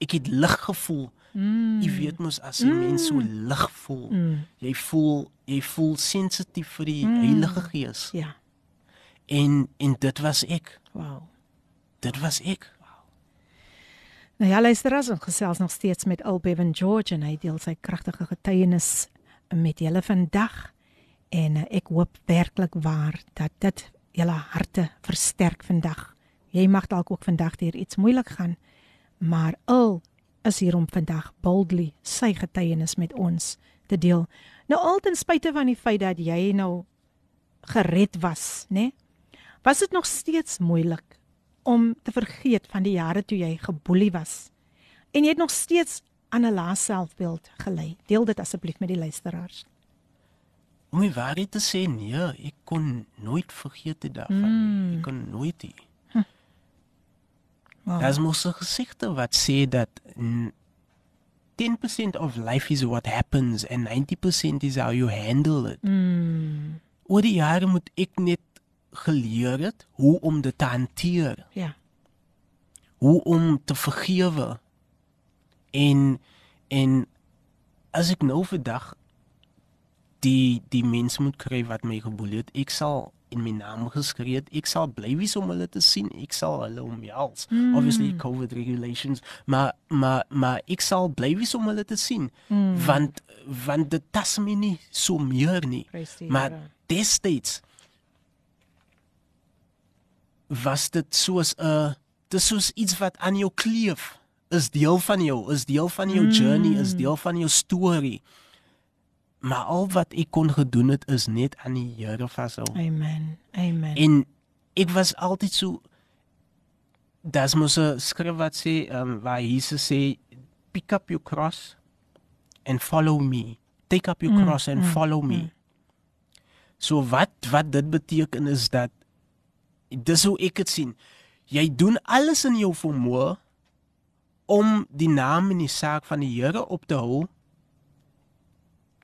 ek het lig gevoel. Mm. Jy weet mos as jy mens so lig voel, Mm. jy voel jy voel sensitief vir die Mm. Heilige Gees. Ja. En en dit was ek. Wow. Dit was ek. Nou ja, luister as ons gesels nog steeds met Al Bevan George en hy deel sy kragtige getuienis met julle vandag. En uh, ek hoop werklik waar dat dit julle harte versterk vandag. Jy mag dalk ook vandag deur iets moeilik gaan, maar Al is hier om vandag boldly sy getuienis met ons te deel. Nou al ten spyte van die feit dat jy nou gered was, né? Nee, was dit nog steeds moeilik om te vergeet van die jare toe jy geboelie was. En jy het nog steeds aan 'n lae selfbeeld gelei. Deel dit asseblief met die luisteraars. Om die waarheid te sê, nee, ek kon nooit vergeet dit daarvan. Mm. Ek kon nooit nie. Wow. Daar's mos 'n gesigte wat sê dat mm, 10% of life is what happens and 90% is how you handle it. Mm, Oor die jare moet ek net geleer het hoe om dit te hanteer. ja. hoe om te vergewe en en as ek nou vandag die die mense moet kry wat my geboelie het ek sal in my naam geskree het ek sal bly wees om hulle te sien ek sal hulle omhels mm. obviously covid regulations maar maar maar ek sal bly wees om hulle te sien mm. want want dit tas my nie so meer nie Prys die maar Here. destyds was dit soos 'n dis soos iets wat aan jou kleef is deel van jou is deel van jou journey is deel van jou storie maar al wat ek kon gedoen het is net aan die Here vashou Amen. Amen. en ek was altyd so Das mos 'n skrif wat sê um, waar Jesus sê pick up your cross and follow me. Take up your Mm, cross and mm, follow me. mm. So wat wat dit beteken is dat dis hoe ek dit sien. Jy doen alles in jou vermoë om die naam en die saak van die Here op te hou.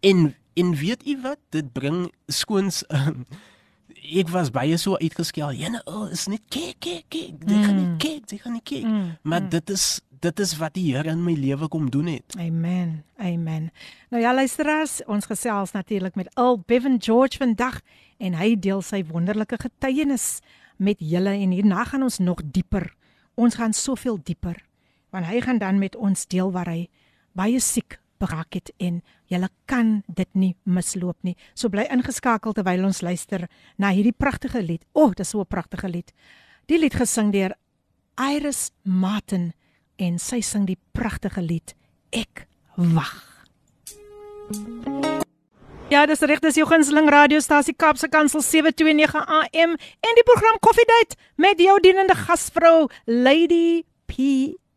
En en weet u wat? Dit bring skoons um, ek was baie so uitgeskel. Jene, oh, is net kyk kyk kyk. Jy gaan nie Mm. kyk, jy gaan nie kyk. Mm, Maar mm. dit is dit is wat die Here in my lewe kom doen het. Amen. Amen. Nou ja, luisteraars, ons gesels natuurlik met Al Bevan George vandag en hy deel sy wonderlike getuienis met julle en hierna gaan ons nog dieper. Ons gaan soveel dieper want hy gaan dan met ons deel waar hy baie siek beraak het en julle kan dit nie misloop nie. So bly ingeskakel terwyl ons luister na hierdie pragtige lied. O, oh, dis so 'n pragtige lied. Die lied gesing deur Iris Martin en sy sing die pragtige lied Ek wag. Ja, dis reg, dis jou gunsteling radiostasie Kaapse Kansel 729 AM en die program Koffiedייט met jou dienende gasvrou Lady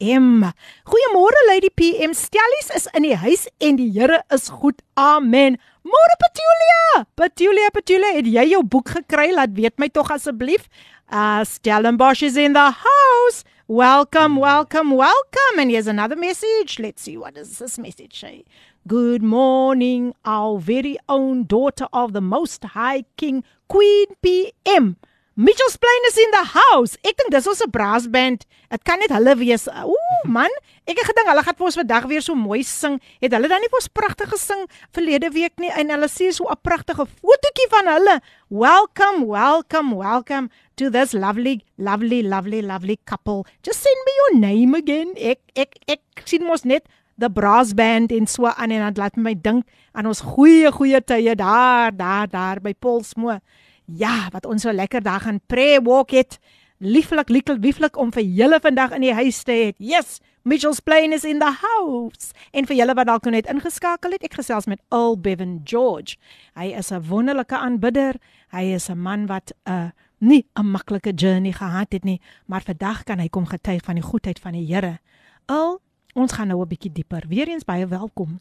PM. Goeiemôre Lady PM. Stellies is in die huis en die Here is goed. Amen. Môre Petulia. Petulia, Petulia, het jy jou boek gekry? Laat weet my tog asseblief. Uh Stellenbosch is in the house. Welcome, welcome, welcome. And here's another message. Let's see what does this message say. Good morning, our very own daughter of the Most High King, Queen PM. Mitchells Plain is in the house. Ek dink dis ons 'n brass band. Dit kan net hulle wees. Ooh man, ek het gedink hulle gaan vir ons vandag weer so mooi sing. Het hulle dan nie vir ons pragtig gesing verlede week nie en hulle sien so 'n pragtige fotootjie van hulle. Welcome, welcome, welcome to this lovely, lovely, lovely, lovely couple. Just send me your name again. Ek ek ek sien mos net the brass band en so aan en dan laat my dink aan ons goeie goeie tye daar, daar, daar by Paulsmoor. Ja, wat ons so lekker daar gaan pray walk het. Lieflik, lieflik, lieflik om vir julle vandag in die huis te hê. Yes, Mitchells Plain is in the house. En vir julle wat dalk net ingeskakel het, ek gesels met Earl Bevan George. Hy is 'n wonderlike aanbidder. Hy is 'n man wat 'n uh, nie 'n maklike journey gehad het nie, maar vandag kan hy kom getuig van die goedheid van die Here. Earl, ons gaan nou 'n bietjie dieper. Weereens baie welkom.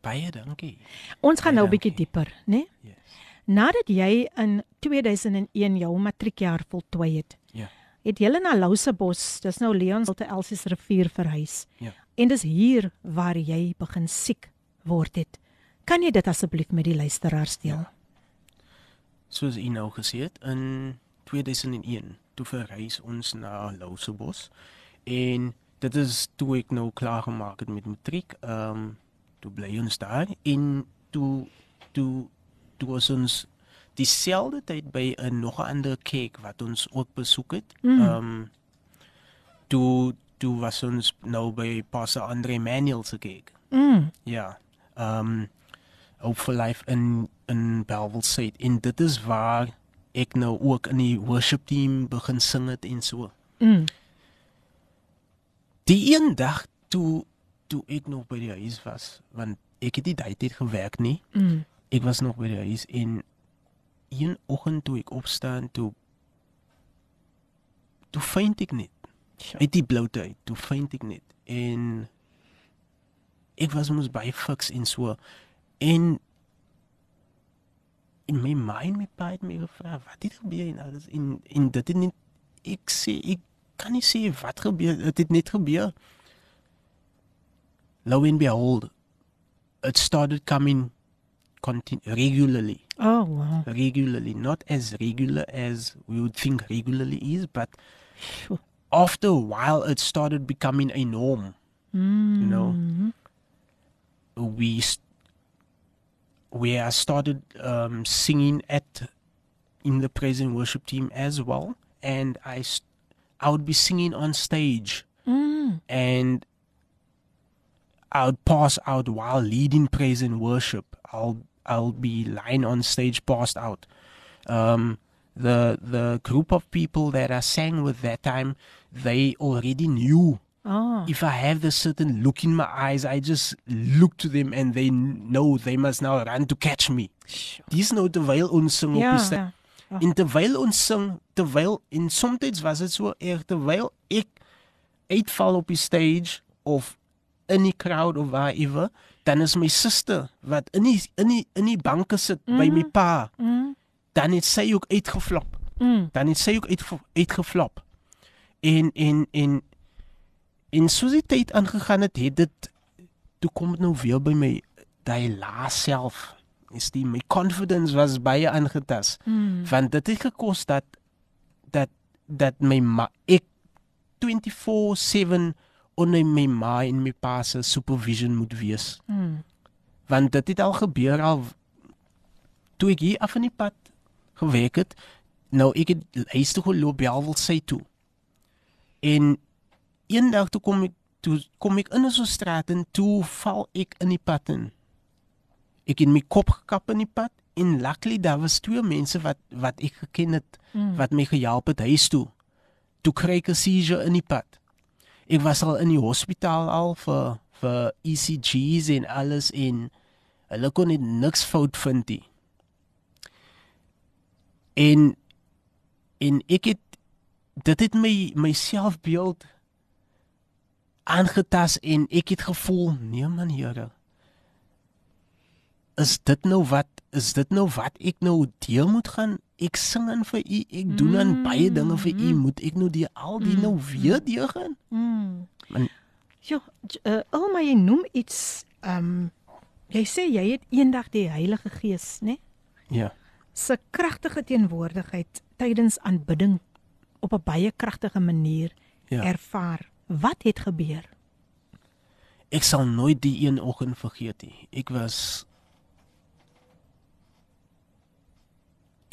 Baie dankie. Ons gaan nou 'n Baie bietjie dieper, né? Yes. Nadat jy in 2001 jou matriekjaar voltooi het, Ja. het jy na Lousebos, dis nou Leon se Elsies rivier verhuis. Ja. En dis hier waar jy begin siek word het. Kan jy dit asseblief met die luisteraars deel? Ja. Soos u nou gesê het in 2001 toe verhuis ons na Lousebos en dit is toe ek nou klaar gemaak het met matriek. Ehm um, toe bly ons daar en toe toe toe was ons dieselfde tyd by 'n nog 'n ander kerk wat ons ook besoek het. Mm. Ehm um, toe toe was ons nou by Pastor Andre Manuel se kerk. Mm. Ja. Ehm um, Hope for Life in in Bellville Suid en dit is waar ek nou ook in die worship team begin sing het en so. Mm. Die een dag toe toe ek nog by die huis was, want ek het nie daai tyd gewerk nie. Mm. Ek was nog by die huis en een oggend toe ek opstaan toe toe vind ek net. Sjoe. uit die bloute uit, toe vind ek net. En ek was mos baie fiks en so. En in my mind my pa het my gevra wat het gebeur en alles en en dit het net ek sê ek kan nie sê wat gebeur dit het net gebeur. Lo and behold it started coming continu regularly Oh wow. regularly not as regular as we would think regularly is but Sjoe. after a while it started becoming a norm Mm. you know we st- where I started um, singing at in the praise and worship team as well, and I st- I would be singing on stage, Mm. and I would pass out while leading praise and worship. I'll I'll be lying on stage, passed out. Um, the the group of people that I sang with that time, they already knew Oh. if I have this certain look in my eyes, I just look to them and they know they must now run to catch me. Sjoe. Dis nou terwyl ons sing op Ja. die stage. ja. En terwyl ons sing, terwyl en soms was dit so erg terwyl ek uitval op die stage of in die crowd of wherever, dan is my suster wat in die in die in die banke sit mm. by my pa, Mm. dan het sy ook uitgeflop. Mm. Dan het sy ook uitge, uitgeflop. En en en en soos die tyd aangegaan het, het dit toe kom dit nou weer by my daai laas self. Is die my confidence was baie aangetas. Mm. Want dit het gekos dat dat dat my ma ek 24/7 onder my ma en my pa se supervision moet wees. Mm. Want dit het al gebeur al toe ek hier af in die pad gewerk het. Nou ek het huis toe geloop by Alwel sy toe. En eendag toe kom ek toe kom ek in 'n so straat en toe val ek in die pad in. Ek het my kop gekap in die pad en luckily daar was twee mense wat wat ek geken het Mm. wat my gehelp het huis toe. Toe kry ek 'n seizure in die pad. Ek was al in die hospitaal al vir vir ECG's en alles en hulle kon net niks fout vind nie. En en ek het dit het my my selfbeeld aangetas en ek het gevoel nee man Here is dit nou wat is dit nou wat ek nou deel moet gaan ek sing aan vir u ek doen aan baie dinge vir u moet ek nou die al die nou weer deur gaan Mm. Man- Jo, j- uh, Alma jy noem iets ehm um, jy sê jy het eendag die Heilige Gees, né? ja se kragtige teenwoordigheid tydens aanbidding op 'n baie kragtige manier Ja. ervaar. Wat het gebeur? Ek sal nooit die een oggend vergeet nie. Ek was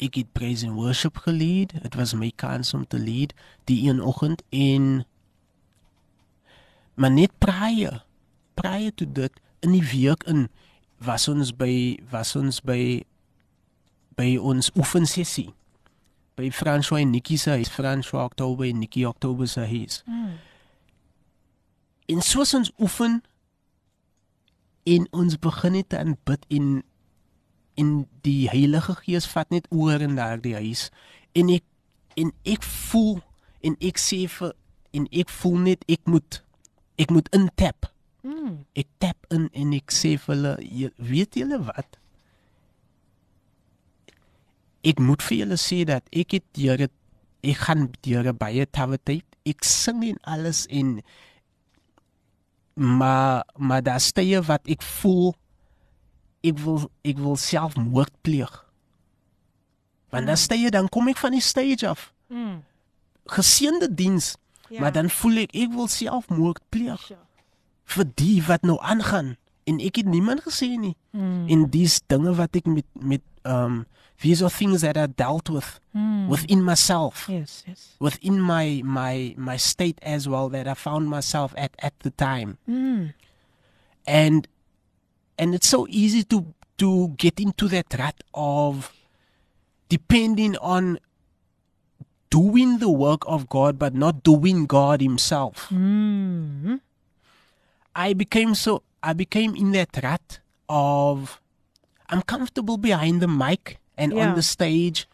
ek het praise and worship gelead. Dit was my kans om te lead die een oggend en maar net prior prior to dit in die week in was ons by was ons by by ons oefensessie by François en Nikki se huis François Oktober en Nikki Oktober se huis. Mm. En soos ons oefen en ons begin net te aanbid en en die Heilige Gees vat net oor in daardie huis en ek en ek voel en ek sê vir en ek voel net ek moet ek moet intap. Mm. Ek tap in en ek sê vir hulle "Jy- weet julle wat? Ek moet vir julle sê dat ek het dit ek gaan 'n baie tawe tyd. Ek sing en alles en maar maar daar stye wat ek voel ek wil ek wil self moord pleeg. Want dan stye dan kom ek van die stage af. Mm. Geseënde diens, Ja. maar dan voel ek ek wil self moord pleeg Sure. vir die wat nou aangaan en ek het niemand gesê nie. Mm. En dis dinge wat ek met met um these are things that I dealt with Mm. within myself. Yes, yes. within my my my state as well that I found myself at at the time. Mm. And and it's so easy to to get into that rut of depending on doing the work of God but not doing God himself. Mm. I became so I became in that rut of I'm comfortable behind the mic and Yeah. on the stage.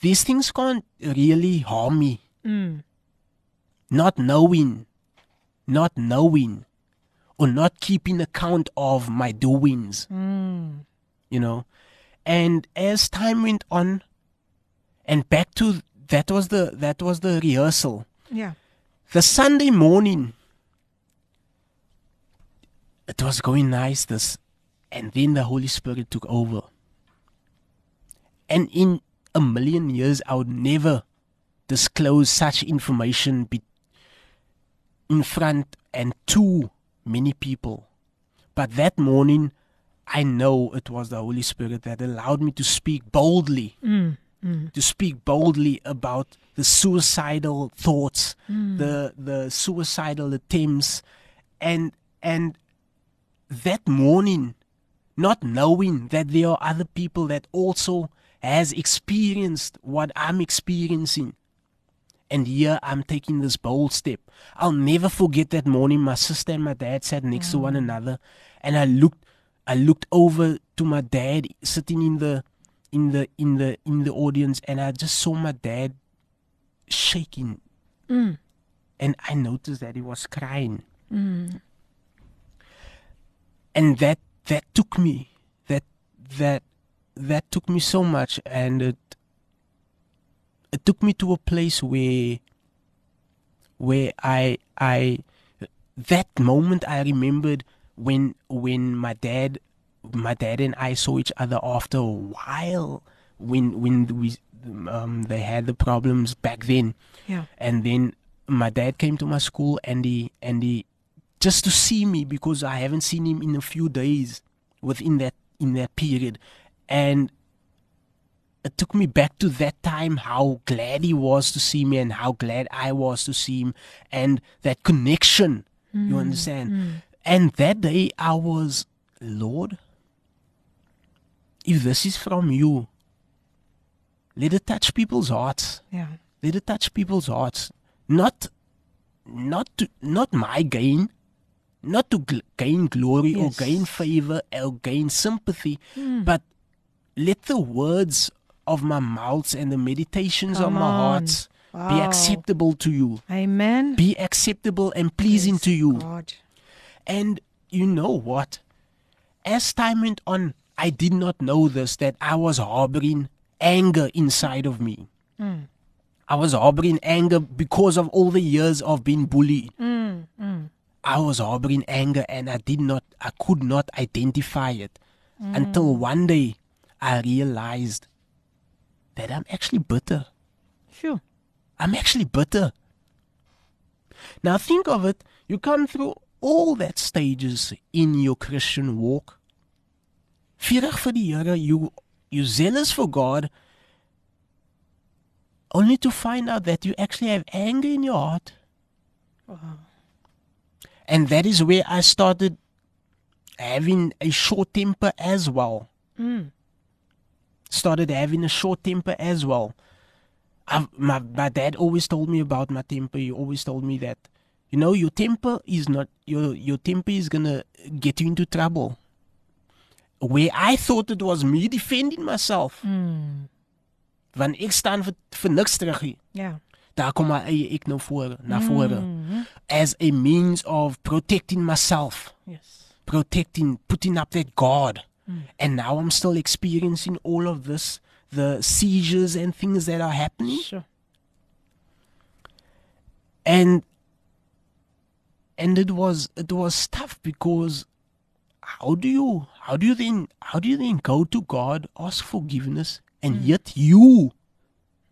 These things can't really harm me. Mm. not knowing, not knowing, or not keeping account of my doings, Mm. you know. And as time went on, and back to that was the that was the rehearsal. Yeah. The Sunday morning, it was going nice. This, and then the Holy Spirit took over. And in a million years, I would never disclose such information be- in front and to many people. But that morning, I know it was the Holy Spirit that allowed me to speak boldly, Mm. Mm. to speak boldly about the suicidal thoughts, Mm. the the suicidal attempts, and and that morning, not knowing that there are other people that also has experienced what I'm experiencing. And here I'm taking this bold step. I'll never forget that morning my sister and my dad sat next to one another and I looked I looked over to my dad sitting in the in the in the in the audience and I just saw my dad shaking Mm. and I noticed that he was crying. Mm. and that that took me that that that took me so much and it it took me to a place where where i i that moment i remembered when when my dad my dad and i saw each other after a while when when we um they had the problems back then Yeah. and then my dad came to my school and he and he just to see me because I haven't seen him in a few days within that in that period and it took me back to that time how glad he was to see me and how glad I was to see him and that connection you mm, understand? Mm. and that day I was lord if this is from you let it touch people's hearts. Yeah. let it touch people's hearts. Not not to not my gain not to gl- gain glory Yes. or gain favor or gain sympathy mm. but let the words of my mouths and the meditations of my on. hearts be acceptable to you Amen. be acceptable and pleasing to you God. and you know what? As time went on, I did not know this that I was harboring anger inside of me. Mm. I was harboring anger because of all the years of being bullied. Mm. Mm. I was harboring anger and I did not, I could not identify it until one day I realized that I'm actually bitter. Sure. I'm actually bitter. Now think of it, you come through all that stages in your Christian walk. Vurig vir die Here, you you zealous for God only to find out that you actually have anger in your heart. And that is where I started having a short temper as well. Mm. Started having a short temper as well. I've, my, my dad always told me about my temper. He always told me that, you know, your temper is not your your temper is gonna get you into trouble. Where I thought it was me defending myself. Hmm. Want ek staan vir vir niks terug hier. Ja. Daar kom my eie ek nou voor, na vore. Hmm. As a means of protecting myself, Yes. protecting, putting up that guard. And now I'm still experiencing all of this, the seizures and things that are happening. Sure. and and it was it was tough because how do you how do you then how do you then go to God ask forgiveness and hmm. yet you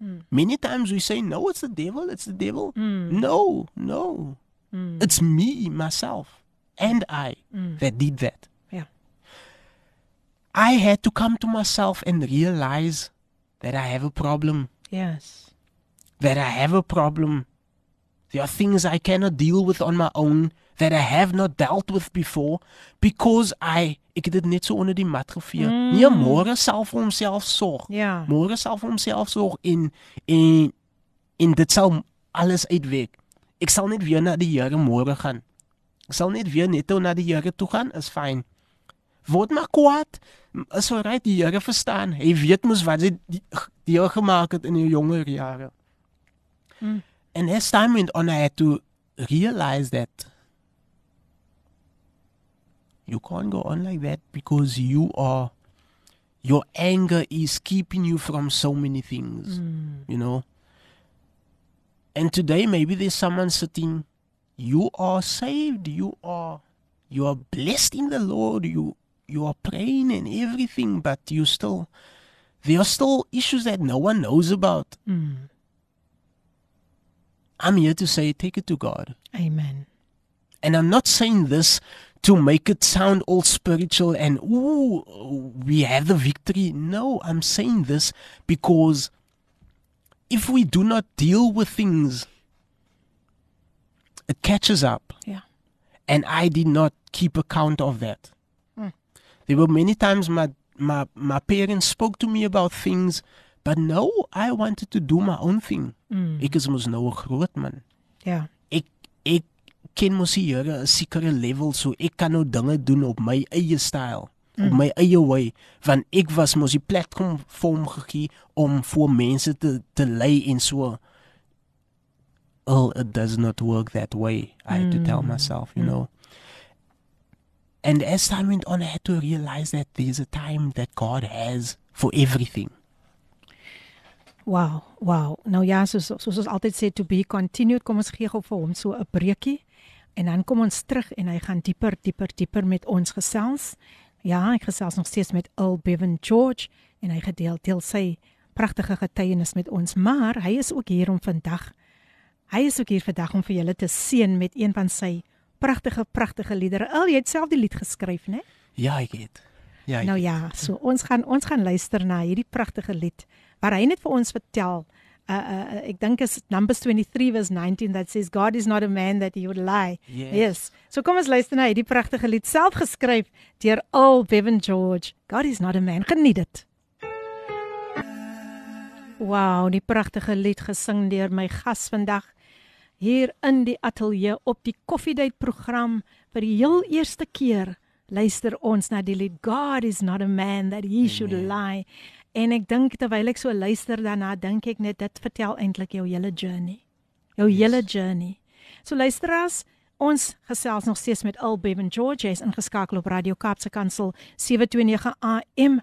hmm. many times we say no it's the devil it's the devil. Hmm. No no. It's me myself and I that did that. I had to come to myself and realize that I have a problem Yes. that I have a problem. There are things I cannot deal with on my own that I have not dealt with before because I ek het dit net so onder die mat gevee. Mm. Nee, môre sal vir homself sorg. Ja. Môre sal vir homself sorg en en en dit sal alles uitwerk. Ek sal net weer na die Here môre gaan. Ek sal net weer netto na die Here toe gaan, is fyn. Word maar kwaad. Is alright, die Here verstaan. Hy weet mos wat hy deel gemaak het in jou jonger jare. Hmm. And as time went on, I had to realize that you can't go on like that because you are, your anger is keeping you from so many things, hmm. you know. And today, maybe there's someone sitting, you are saved, you are, you are blessed in the Lord, you, you are praying and everything, but you still, there are still issues that no one knows about. Hmm. I'm here to say, take it to God. Amen. And I'm not saying this to make it sound all spiritual and, ooh, we have the victory. No, I'm saying this because if we do not deal with things, it catches up. Ja. And I did not keep account of that. There were many times my, my, my parents spoke to me about things, but no, I wanted to do my own thing. Ek is mos nou 'n groot man. Ja. ek ek ken mos Here 'n sekere level so ek kan nou dinge doen op my eie styl op my eie way want ek was mos die platform vir hom gegee om vir mense te te lei en so oh it does not work that way i had to tell myself you know and as time went on i had to realize that there's a time that god has for everything Wow, wow. Nou ja, soos soos ons altyd sê to be continued, kom ons gee gou vir hom so 'n breekie en dan kom ons terug en hy gaan dieper, dieper, dieper met ons gesels. Ja, ek gesels nog steeds met Earl Bevan George en hy gedeel deel sy pragtige getuienis met ons, maar hy is ook hier om vandag hy is ook hier vandag om vir julle te seën met een van sy pragtige pragtige liedere. Earl, jy het self die lied geskryf, né? ja ek het ja ek Nou ja, so ons gaan ons gaan luister na hierdie pragtige lied waar hy net vir ons vertel. Uh, uh ek dink is Numbers 23 verse 19 that says God is not a man that he would lie. Yes. yes. So kom ons luister na hierdie pragtige lied self geskryf deur Al Bevan George. God is not a man. Geniet dit. Wow, die pragtige lied gesing deur my gas vandag hier in die ateljee op die Koffiedייט program vir die heel eerste keer luister ons na die lied God is not a man that he should lie. En ek dink terwyl ek so luister daarna, dink ek net dit vertel eintlik jou hele journey. Jou yes. hele journey. So luisteraars, ons gesels nog steeds met Al Bevan George, hy's ingeskakel op Radio Kaapse Kansel 729 AM.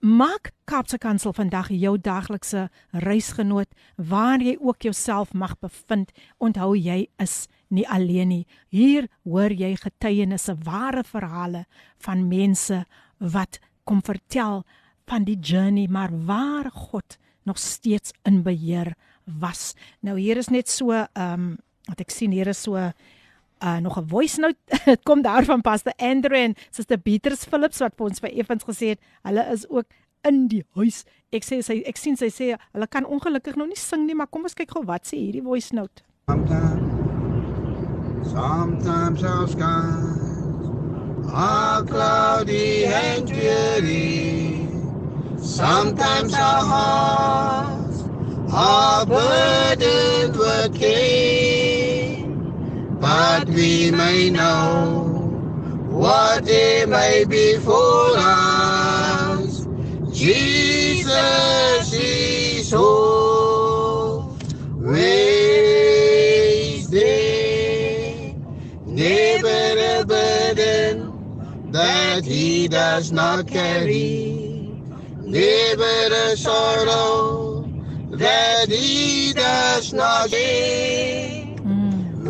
Maak Kaapse Kansel vandag jou daglikse reisgenoot waar jy ook jouself mag bevind. Onthou jy is nie alleen nie. Hier hoor jy getuienisse, ware verhale van mense wat kom vertel van die journey, maar waar God nog steeds in beheer was. Nou hier is net so ehm um, wat ek sien hier is so uh nog 'n voice note. Dit kom daar van Pastor Andrew en Suster Beatrice Phillips wat vir ons vir Evans gesê het, hulle is ook in die huis. Ek sê sy ek sien sy sê hulle kan ongelukkig nou nie sing nie, maar kom ons kyk gou wat sê hierdie voice note. Sometimes, sometimes our skies are cloudy and dreary. Sometimes our hearts are burdened with care. But we may know what they may be for us. Jesus is always there. Never a burden that he does not carry. Never a sorrow that he does not share.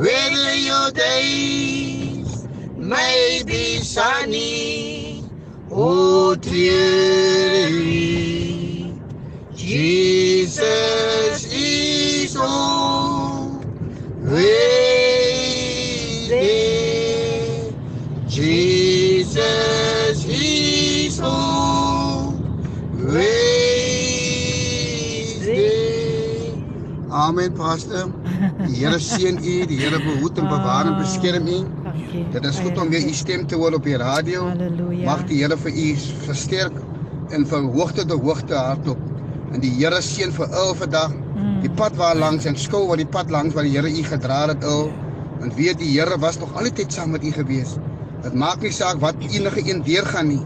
Whether your days may be sunny or dreary, Jesus is always there. Jesus is always there. Amen, Pastor. Die Here seën u, die Here behoed en bewaar en beskerm u. Dankie. Dit is goed om weer u stem te hoor op die radio. Halleluja. Mag die Here vir u versterk en van hoogte tot hoogte hardop. En die Here seën vir u vandag. Die pad waar langs en skou waar die pad langs waar die Here u gedra het u. En weet die Here was nog altyd saam met u gewees. Dit maak nie saak wat enige een deurgaan nie.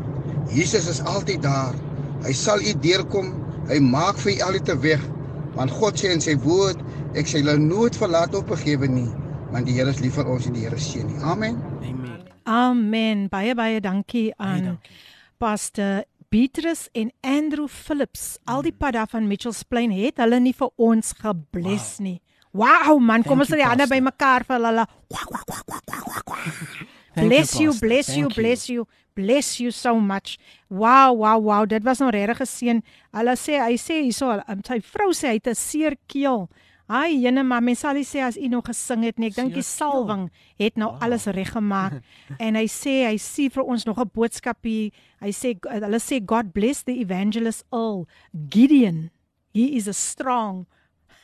Jesus is altyd daar. Hy sal u deurkom. Hy maak vir u altyd 'n weg. Want God sê in sy woord, ek sal julle nooit verlaat of vergewe nie, want die Here is lief vir ons en die Here seën nie. Amen. Amen. Amen. Baie baie dankie aan dankie. Pastor Beatrice en Andrew Phillips. Al die pad daar van Mitchells Plain het hulle nie vir ons gebless wow. nie. Wow man, kom ons you, sit die hande bymekaar vir hulle. Bless you, bless you, Thank bless you. Bless you so much. Wow, wow, wow. Dit was nou regtig geseën. Hulle sê hy sê hierso, um, sy vrou sê hy het 'n seer keel. Ai, jene maar mens sal sê as u nog gesing het nie. Ek dink die salwing het nou wow. alles reggemaak. en hy sê hy sien vir ons nog 'n boodskap hier. Hy sê hulle sê God bless the evangelist Earl Gideon. He is a strong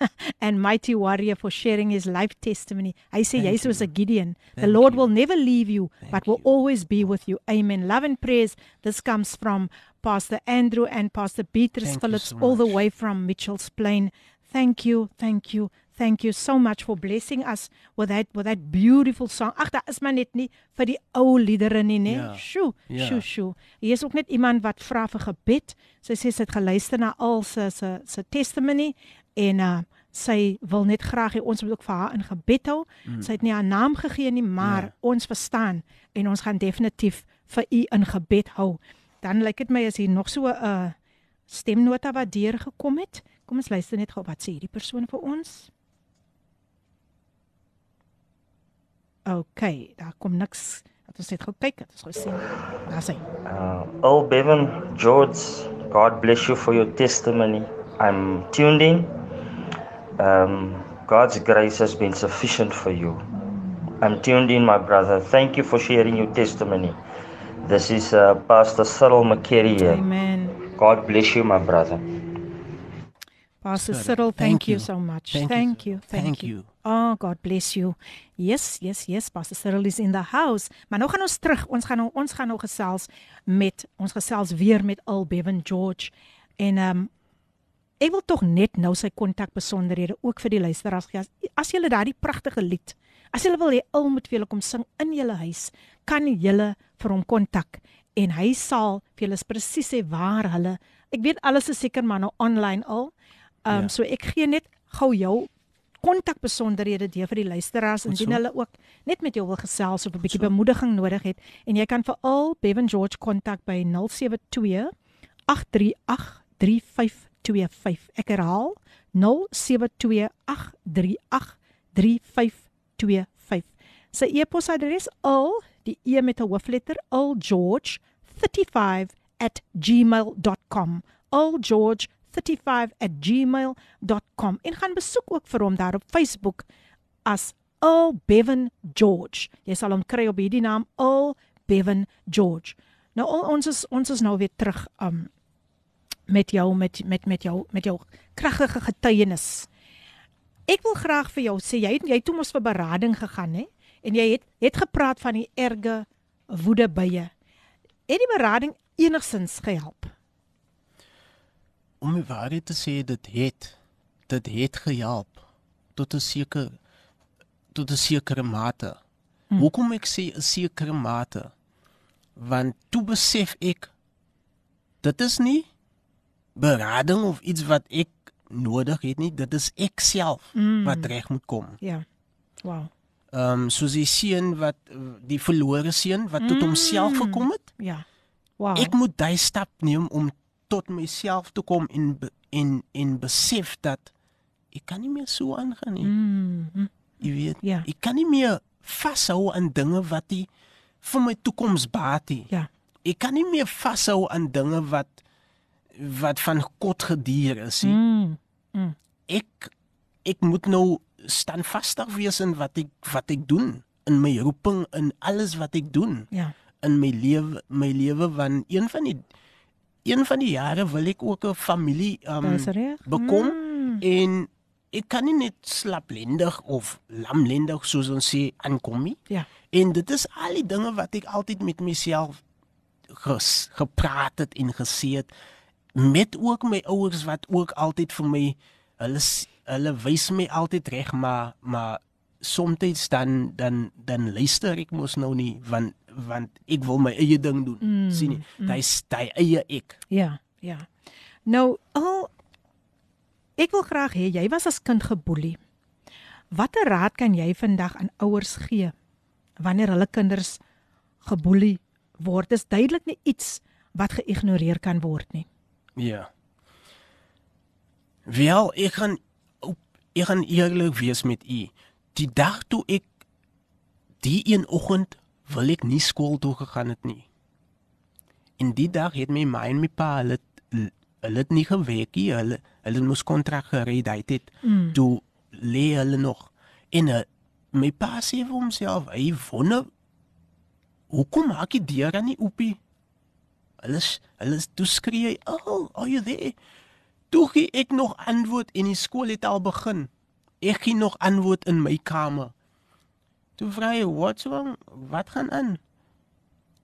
and mighty warrior for sharing his life testimony. Hy sê Thank jy soos you. 'n Gideon. The Thank Lord you. will never leave you, Thank but will you. always be with you. Amen. Love and praise. This comes from Pastor Andrew and Pastor Beatrice Thank Phillips so all the way from Mitchells Plain. Thank you, thank you. Thank you so much for blessing us with that with that beautiful song. Ag, daar is maar net nie vir die ou liedere nie, né? Ja. Sjoe, Ja. sjoe, sjoe. Hier is ook net iemand wat vra vir gebed. Sy sê sy het geluister na al sy sy sy testimony en uh sy wil net graag hê ons moet ook vir haar in gebed hou. Mm. Sy het nie haar naam gegee nie, maar Ja. ons verstaan en ons gaan definitief vir u in gebed hou. Dan lyk dit my as hier nog so 'n uh, stemnota wat deurgekom het. Kom ons luister net gou wat sê hierdie persoon vir ons. OK, daar kom niks. Dat ons net gou kyk, dat ons gou sien. Daar sê. Uh, oh, Bevan, George, God bless you for your testimony. I'm tuned in. Um, God's grace has been sufficient for you. I'm tuned in, my brother. Thank you for sharing your testimony. This is uh, Pastor Cyril McCary here. Amen. God bless you, my brother. Pastor Cyril, thank, thank you you. so much. Thank you, Thank Cyril. you. Thank, Thank you. you. Oh, God bless you. Yes, yes, yes. Pastor Cyril is in the house. Maar nou gaan ons terug. Ons gaan nou ons gaan nou gesels met ons gesels weer met Al Bevan George. En ehm um, ek wil tog net nou sy kontakbesonderhede ook vir die luisteraars gee. As jy daardie pragtige lied, as jy wil hê Al moet vir julle kom sing in julle huis, kan julle vir hom kontak en hy sal vir julle presies sê waar hulle. Ek weet alles is seker maar nou online al. Ehm um, Ja. so ek gee net gou jou kontakbesonderhede deur vir die luisteraars indien so. hulle ook net met jou wil gesels of 'n bietjie bemoediging nodig het. En jy kan veral Bevan George kontak by 072 838 3525 ek herhaal 072 838 3525 sy e-posadres al die e met 'n hoofletter al george 35 at gmail.com algeorge 35@gmail.com en gaan besoek ook vir hom daar op Facebook as Earl Bevan George. Jy sal hom kry op hierdie naam Earl Bevan George. Nou ons is ons is nou weer terug um met jou met met met jou met jou kragtige getuienis. Ek wil graag vir jou sê jy jy toe mos vir berading gegaan hè en jy het het gepraat van die erge woede bye. Het die berading enigsins gehelp? Om die waarheid te sê dit het dit het gehelp tot 'n sekere tot 'n sekere mate. Hmm. Hoekom ek sê 'n sekere mate? Want toe besef ek dit is nie berading of iets wat ek nodig het nie, dit is ek self mm. wat reg moet kom. Ja. Wow. Ehm um, soos die seun wat die verlore seun wat tot mm. homself gekom het. Ja. Wow. Ek moet daai stap neem om tot myself te kom en en en besef dat ek kan nie meer so aangaan nie. Mm. Jy weet, ja. ek kan nie meer vashou aan dinge wat die vir my toekoms baat nie. Ja. Ek kan nie meer vashou aan dinge wat wat van God gedier is. Mm. Mm. Ek ek moet nou standvastig wees in wat ek wat ek doen in my roeping in alles wat ek doen. Ja. In my lewe my lewe van een van die een van die jare wil ek ook 'n familie um bekom mm. en ek kan nie net slaplendig of lamlendig soos ons sê aankom nie. Ja. En dit is al die dinge wat ek altyd met myself ges, gepraat het en gesê het met ook my ouers wat ook altyd vir my hulle hulle wys my altyd reg maar maar soms dan dan dan luister ek mos nou nie want want ek wil my eie ding doen Mm, sien jy mm. daai daai eie ek Ja, ja. Nou, al ek wil graag hê jy was as kind geboelie. Watter raad kan jy vandag aan ouers gee wanneer hulle kinders geboelie word? Dis duidelik nie iets wat geïgnoreer kan word nie. ja wel ek gaan ek gaan eerlik wees met u die dag toe ek die een oggend wil ek nie skool toe gegaan het nie. En die dag het my ma en my pa hulle hulle het nie gewerk nie. Hulle hulle moes kontrak gereed het Mm. toe lê hulle nog. En uh, my pa sê vir homself hy wonder hoekom maak die deur nie oop nie? Hulle hulle toe skree hy oh are you there? Toe gee ek nog antwoord en die skool het al begin ek gee nog antwoord in my kamer. Toe vra hy what's wrong wat gaan aan?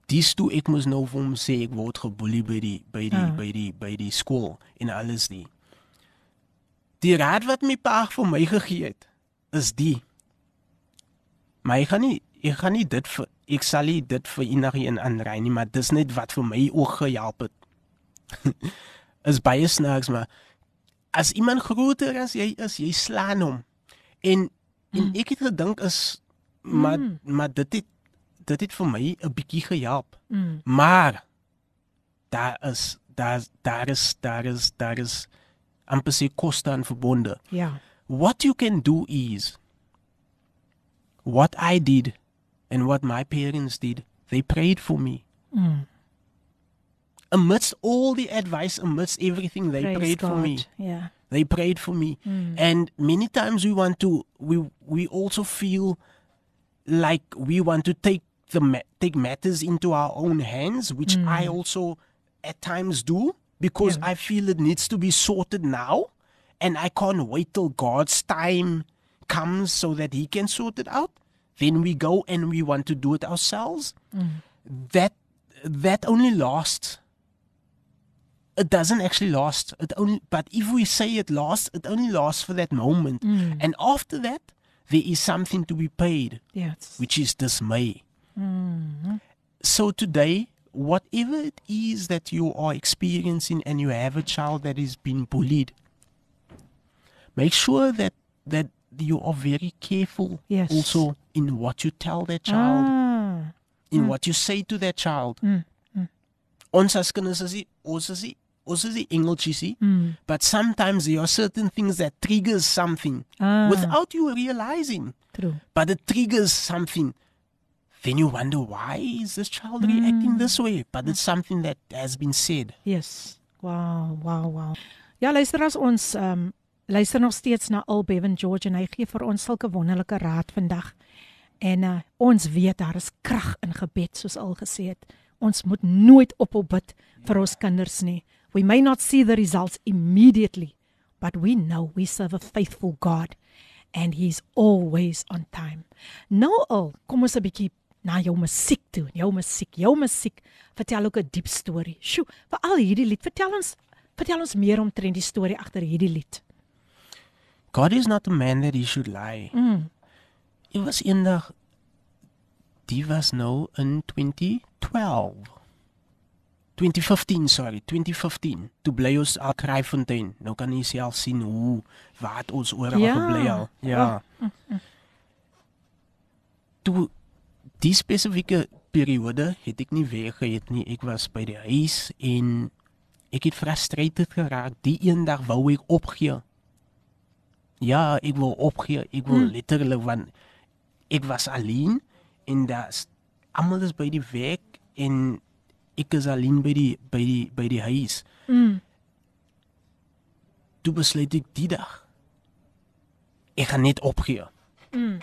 Dis toe ek moes nou vir hom sê ek word geboelie by die by die Ah. by die by die skool en alles nie. Die raad wat my pa vir my gegee het is die. Maar ek gaan nie ek gaan nie dit vir ek sal nie dit vir enigiemand aanry nie maar dis net wat vir my ook gehelp het. Is baie snaaks maar as iemand groter as jy is jy slaan hom en en Mm. ek het gedink is maar Mm. maar dit het dit het vir my 'n bietjie gehelp Mm. maar daar is daar daar is daar is daar is amper se koste aan verbonde Ja. what you can do is what I did and what my parents did. They prayed for me. Mm. Amidst all the advice, amidst everything, they Praise prayed for me. Ja. They prayed for me. Mm. And many times we want to we we also feel like we want to take the take matters into our own hands, which Mm. I also at times do because I feel it needs to be sorted now and I can't wait till God's time comes so that he can sort it out. Then we go and we want to do it ourselves. Mm. That that only lasts it doesn't actually last. It only but if we say it lasts, it only lasts for that moment. Mm. And after that, there is something to be paid, Yes. which is dismay. Mm. So today, whatever it is that you are experiencing and you have a child that is being bullied, make sure that that you are very careful Yes. also in what you tell that child, Ah. in Mm. what you say to that child. Mm. Mm. Ons as kinders is ons is ons is nie engeltjies nie, Mm. but sometimes there are certain things that triggers something Ah. without you realizing. True. But it triggers something. Then you wonder why is this child reacting Mm. this way? But it's something that has been said. Yes. Wow, wow, wow. Ja, luister as ons um, luister nog steeds na Al Bevan George en hy gee vir ons sulke wonderlike raad vandag. En uh, ons weet daar is krag in gebed soos al gesê het. Ons moet nooit ophou bid vir ons kinders nie. We may not see the results immediately, but we know we serve a faithful God and he's always on time. Nou al, kom ons 'n bietjie na jou musiek toe. Jou musiek, jou musiek vertel ook 'n diep storie. Sjoe, vir al hierdie lied, vertel ons vertel ons meer omtrent die storie agter hierdie lied. God is not a man that he should lie. Mm. It was eendag die was nou in 2012. 2015 sorry 2015 toe bly ons al Kraaifontein. Nou kan jy self sien hoe wat ons oor al Ja. gebly al. Ja. Toe die spesifieke periode het ek nie weggehet nie. Ek was by die huis en ek het gefrustreerd geraak. Die eendag wou ek opgee. Ja ek wil opgee. Ek wil Hmm. letterlik want ek was alleen en daar's almal is by die werk en ek is alleen by die by die by die huis Mm. toe besluit ek die dag ek gaan net opgee Mm.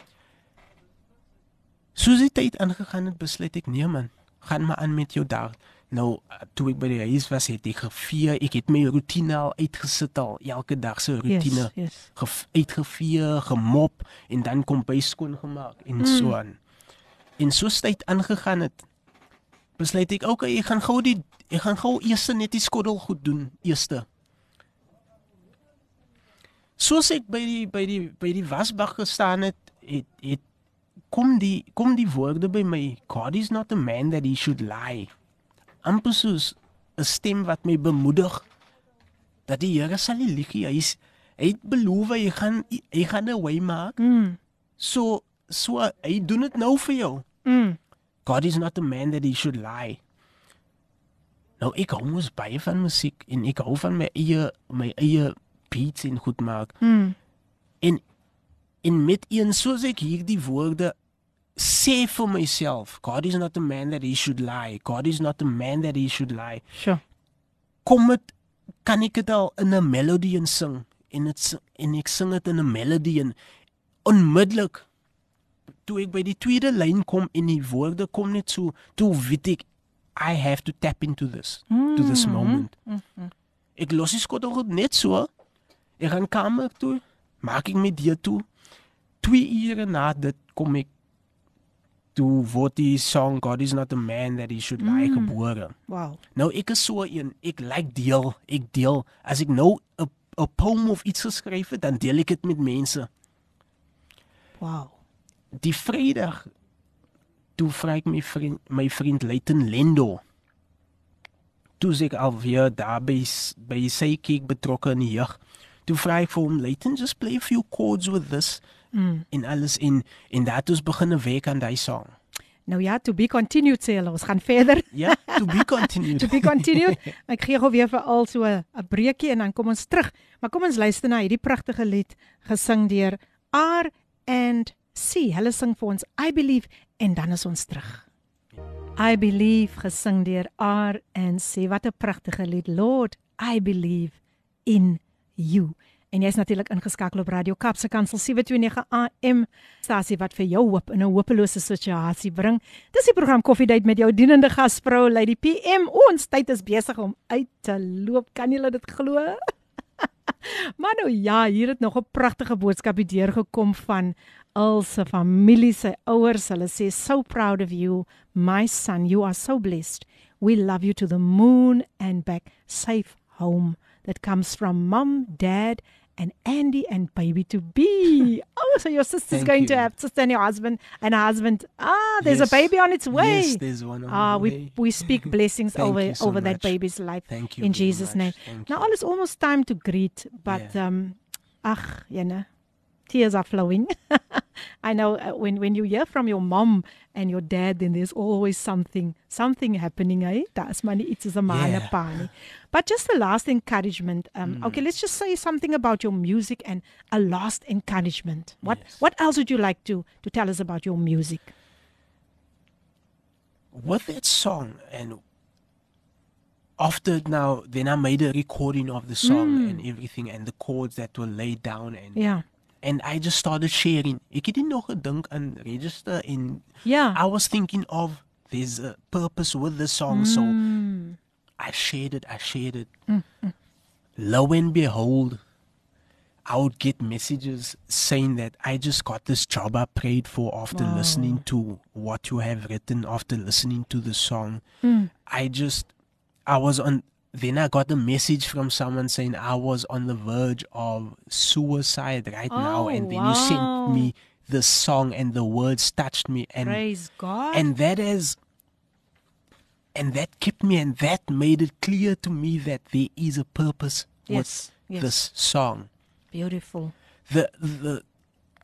soos die tyd aangegaan het besluit ek nee man gaan maar aan met jou dag nou toe ek by die huis was het ek gevee ek het my rotine al uitgesit al elke dag se rotine Yes, yes. gef- uitgevee gemop en dan kom by skoon gemaak en Mm. so aan en soos tyd aangegaan het besluit ek okay ek gaan gou die ek gaan gou eers net die skottel goed doen eerste soos ek by die by die by die wasbak gestaan het het het kom die kom die woorde by my God is not a man that he should lie amper soos 'n stem wat my bemoedig dat die Here sal nie lieg nie. hy is hy het beloof hy gaan hy gaan 'n wy maak Mm. so so hy doen dit nou vir jou Mm. God is not a man that he should lie. Nou ek hou mos baie van musiek en ek hou van my eie my eie beats en goed maak. Mm. En en met een soos ek hierdie woorde sê vir myself, God is not a man that he should lie. God is not a man that he should lie. Sure. Kom dit kan ek dit al in 'n melodie in sing en dit en ek sing dit in 'n melodie en onmiddellik toe ek by die tweede lyn kom en die woorde kom net so toe weet ek I have to tap into this to this Mm, moment. mm, mm. Ek los die skottel goed net so. Ek gaan kamer toe, maak ek my deur toe. 2 ure na dit kom ek toe word die song God is not a man that he should lie Mm. gebore. Wow. Nou ek is so een, ek like deel, ek deel. As ek nou 'n 'n poem of iets geskryf het, dan deel ek dit met mense. Wow. Die Vrydag toe vra ek my vriend my vriend Leighton Lendo. Toe sê ek alweer daar by by sy kyk betrokke in die jeug. Toe vra ek vir hom Leighton just play a few chords with this Mm. en alles in en dat ons begin 'n werk aan daai song. Nou ja, to be continued sê hulle. Ons gaan verder. Ja, to be continued. to be continued. Ek gee gou weer vir al so 'n breekie en dan kom ons terug. Maar kom ons luister na hierdie pragtige lied gesing deur R and C. Hulle sing vir ons I believe en dan is ons terug. I believe gesing deur R and C. Wat 'n pragtige lied. Lord, I believe in you. En jy's natuurlik ingeskakel op Radio Kapse Kansel 729 AM stasie wat vir jou hoop in 'n hopelose situasie bring. Dis die program Koffiedייט met jou dienende gasvrou Lady PM. Ons tyd is besig om uit te loop. Kan julle dit glo? maar nou ja, hier het nog 'n pragtige boodskap hier deurgekom van al se familie, sy ouers. Hulle sê so proud of you, my son. You are so blessed. We love you to the moon and back safe home. That comes from mom, dad, and Andy and baby to be. Oh, so your sister's Thank going to have sister and your husband and husband. Ah, there's Yes. a baby on its way. Yes, there's one on ah, the we way. we speak blessings over so over that baby's life Thank you in Jesus' much. name. Thank Now all is almost time to greet, but um, ach, you know, tears are flowing. I know uh, when when you hear from your mom and your dad, then there's always something something happening. Eh? That's money. It's a Yeah. pani. But just the last encouragement. Um, Mm. Okay, let's just say something about your music and a last encouragement. What what else would you like to to tell us about your music? with that song and after now, then I made a recording of the song Mm. and everything and the chords that were laid down and Ja. And I just started sharing. Ek het nie nog gedink aan register en yeah. I was thinking of there's a purpose with the song so Mm. I shared it, I shared it. Mm, mm. Lo and behold, I would get messages saying that I just got this job I prayed for after Wow. listening to what you have written, after listening to the song. Mm. I just, I was on, then I got a message from someone saying I was on the verge of suicide right now. Oh, And then you sent me the song and the words touched me. And Praise God. and that is and that kept me and that made it clear to me that there is a purpose Yes, with yes. this song Beautiful. the the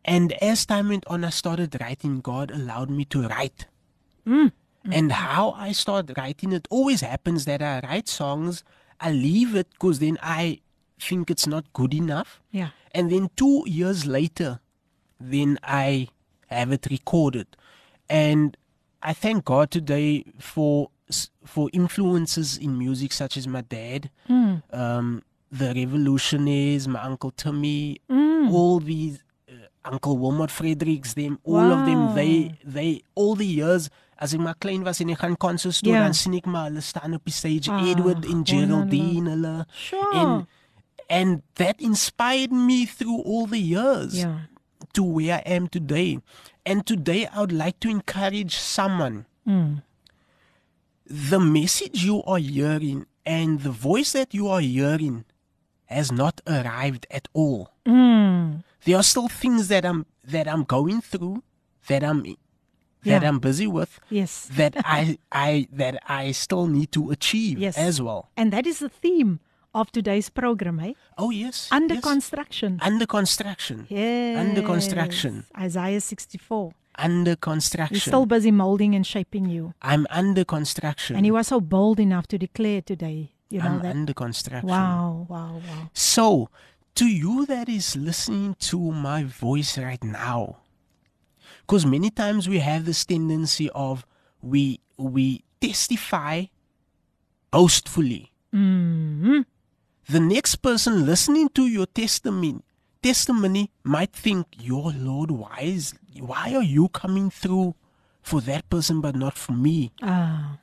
and as time went on i started writing god allowed me to write Mm. And how i start writing it always happens that i write songs i leave it because then i think it's not good enough Yeah. and then two years later, then I have it recorded. And I thank God today for for influences in music such as my dad, Mm. um, the Revolutionaries, my uncle Timmy, Mm. all these uh, Uncle Wilmot Fredericks, them, all of them, they they all the years as ek maar klein was en ek gaan concerts toe Ja. dan sien ek maar hulle staan op die stage Ah, Edward en Geraldine hulle Sure. en and that inspired me through all the years Ja. to where I am today. And today I would like to encourage someone. Mm. The message you are hearing and the voice that you are hearing has not arrived at all. Mm. There are still things that I'm that I'm going through that I'm that Yeah. I'm busy with Yes. that I I that I still need to achieve Yes. as well. And that is the theme of today's program, eh? Oh yes. Under yes. construction. Under construction. Yes. Under construction. Isaiah 64. Under construction. He's still busy molding and shaping you. I'm under construction. And he was so bold enough to declare today, you know I'm that. under construction. Wow, wow, wow. So, to you that is listening to my voice right now, because many times we have this tendency of we we testify boastfully. Mm. The next person listening to your testimony testimony might think, "Your Lord, why is why are you coming through for that person but not for me?" Ah,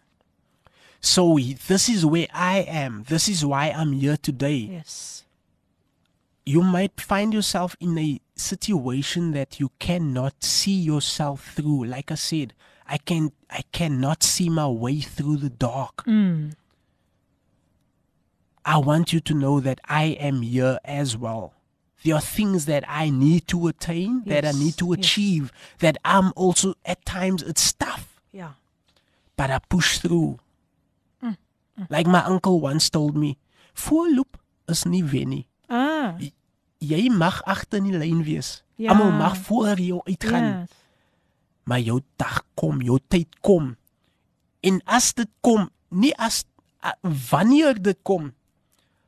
So this is where I am. This is why I'm here today. yes. You might find yourself in a situation that you cannot see yourself through. Like I said, I can I cannot see my way through the dark. Mm. I want you to know that I am here as well. There are things that I need to attain, that I need to yes. achieve, that I'm also at times it's tough, Yeah. but I push through. Mm, Like my uncle once told me, voorloop is nie wen nie. Ah. Jy mag agter in die lyn wees. Ja. Almal mag voor jou uitgaan. Yes. Maar jou dag kom, jou tyd kom. En as dit kom, nie as a, wanneer dit kom,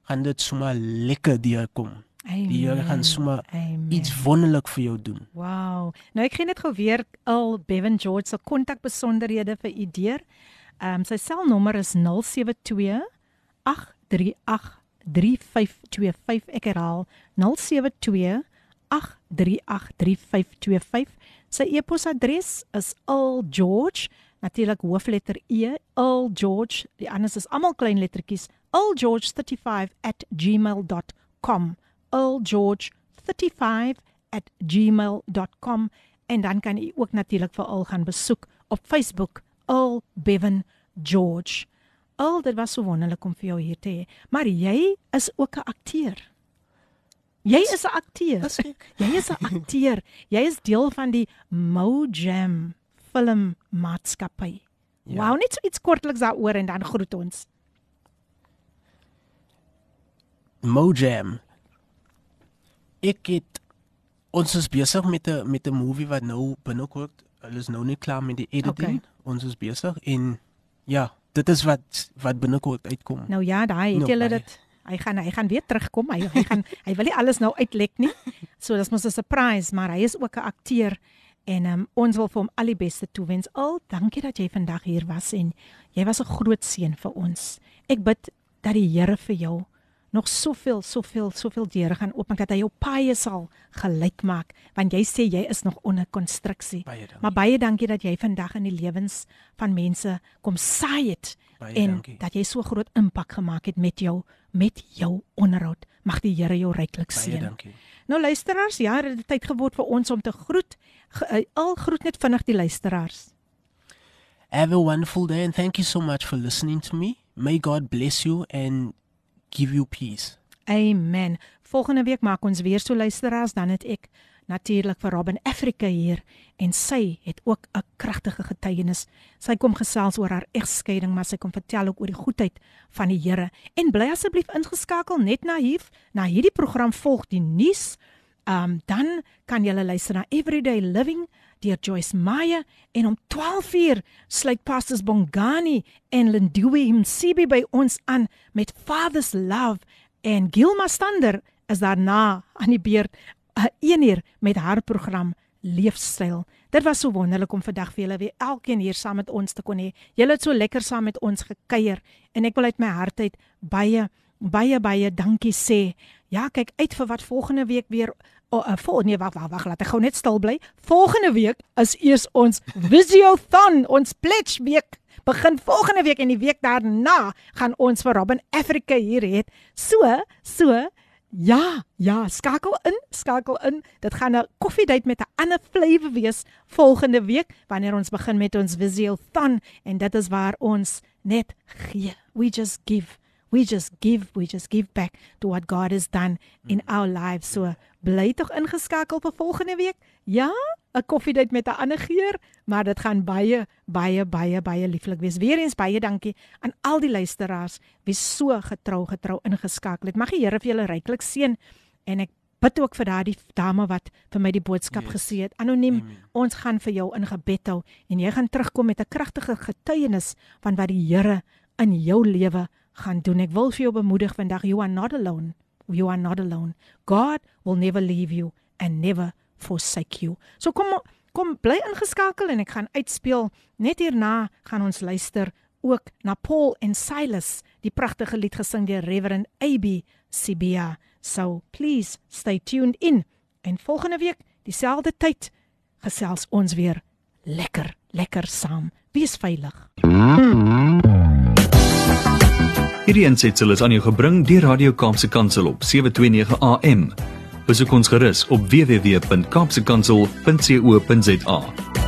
gaan dit sommer lekker deurkom. Die Here gaan Amen. sommer Amen. iets wonderlik vir jou doen. Wow. Nou ek gee net gou weer al Bevan George se kontakbesonderhede vir u deur. Ehm um, sy selnommer is 072 838 3525. Ek herhaal 072 838 3525. Sy e-posadres is algeorge natuurlik hoofletter E algeorge die anders is almal klein lettertjies algeorge35@gmail.com algeorge35@gmail.com en dan kan u ook natuurlik vir al gaan besoek op Facebook al Bevan George. Al dit was so wonderlik om vir jou hier te hê. Maar jy is ook 'n akteur. Jy is 'n akteur. Jy is 'n akteur. Jy is deel van die Mojam filmmaatskappy. Ja. Wow, net so iets kortliks daaroor en dan groet ons. Mojam. Ek het ons is besig met 'n met 'n movie wat nou binnekort, hulle is nou net klaar met die editing. Okay. Ons is besig en ja, dit is wat wat binnekort uitkom. Nou ja, daai het Nou, julle dit. Hy gaan hy gaan weer terugkom. Hy hy gaan hy wil nie alles nou uitlek nie. So dis mos 'n surprise, maar hy is ook 'n akteur En um, ons wil vir hom al die beste toewens. Al, dankie dat jy vandag hier was en jy was 'n groot seën vir ons. Ek bid dat die Here vir jou nog soveel soveel soveel deure gaan oopmaak dat hy jou paie sal gelyk maak want jy sê jy is nog onder konstruksie. Baie. Maar baie dankie dat jy vandag in die lewens van mense kom saai het Baie en dankie. dat jy so groot impak gemaak het met jou met jou onderhoud. Mag die Here jou ryklik Baie seën. dankie. Nou luisteraars, ja, dit het tyd geword vir ons om te groet. Ge, uh, al groet net vinnig die luisteraars. Have a wonderful day and thank you so much for listening to me. May God bless you and give you peace. Amen. Volgende week maak ons weer so luisteraars, dan het ek natuurlik vir Robin Africa hier en sy het ook 'n kragtige getuienis. Sy kom gesels oor haar egskeiding, maar sy kom vertel ook oor die goedheid van die Here. En bly asseblief ingeskakel net na hier, na hierdie program volg die nuus. Um dan kan jy luister na Everyday Living deur Joyce Meyer en om 12uur sluit pastors Bongani en Lindiwe Msibi by ons aan met Father's Love en Gilma Stander is daarna aan die beurt 'n een uur met haar program Leefstyl. Dit was so wonderlik om vandag vir julle weer elkeen hier saam met ons te kon hê. Julle het so lekker saam met ons gekuier en ek wil uit my hart uit baie baie baie dankie sê. Ja, kyk uit vir wat volgende week weer Oh, uh, vol, nee, wag, wag, wag, laat ek gou net stil bly. Volgende week is eers ons Visiothon, ons pledge week. Begin volgende week en die week daarna gaan ons vir Robin Africa hier hê. So, so Ja, ja, skakel in, skakel in. Dit gaan 'n koffiedייט met 'n ander flavour wees volgende week wanneer ons begin met ons Visiothon en dit is waar ons net gee. We just give. We just give, we just give back to what God has done in our lives. So bly tog ingeskakel vir volgende week. Ja, 'n koffiedייט met 'n ander geur, maar dit gaan baie baie baie baie lieflik wees. Weereens baie dankie aan al die luisteraars wie so getrou getrou ingeskakel het. Mag die Here vir julle ryklik seën en ek bid ook vir daardie dame wat vir my die boodskap yes. gesê het. Anoniem, Amen. ons gaan vir jou in gebed hou en jy gaan terugkom met 'n kragtige getuienis van wat die Here in jou lewe gaan doen. Ek wil vir jou bemoedig vandag, you are not alone. You are not alone. God will never leave you and never forsake you. So kom kom bly ingeskakel en ek gaan uitspeel. Net hierna gaan ons luister ook na Paul en Silas, die pragtige lied gesing deur Reverend AB Sibia. So please stay tuned in. En volgende week, dieselfde tyd, gesels ons weer lekker, lekker saam. Wees veilig. Hierdie ensetsel is aan jou gebring deur Radio Kaapse Kansel op 729 AM. Besoek ons gerus op www.kaapsekansel.co.za.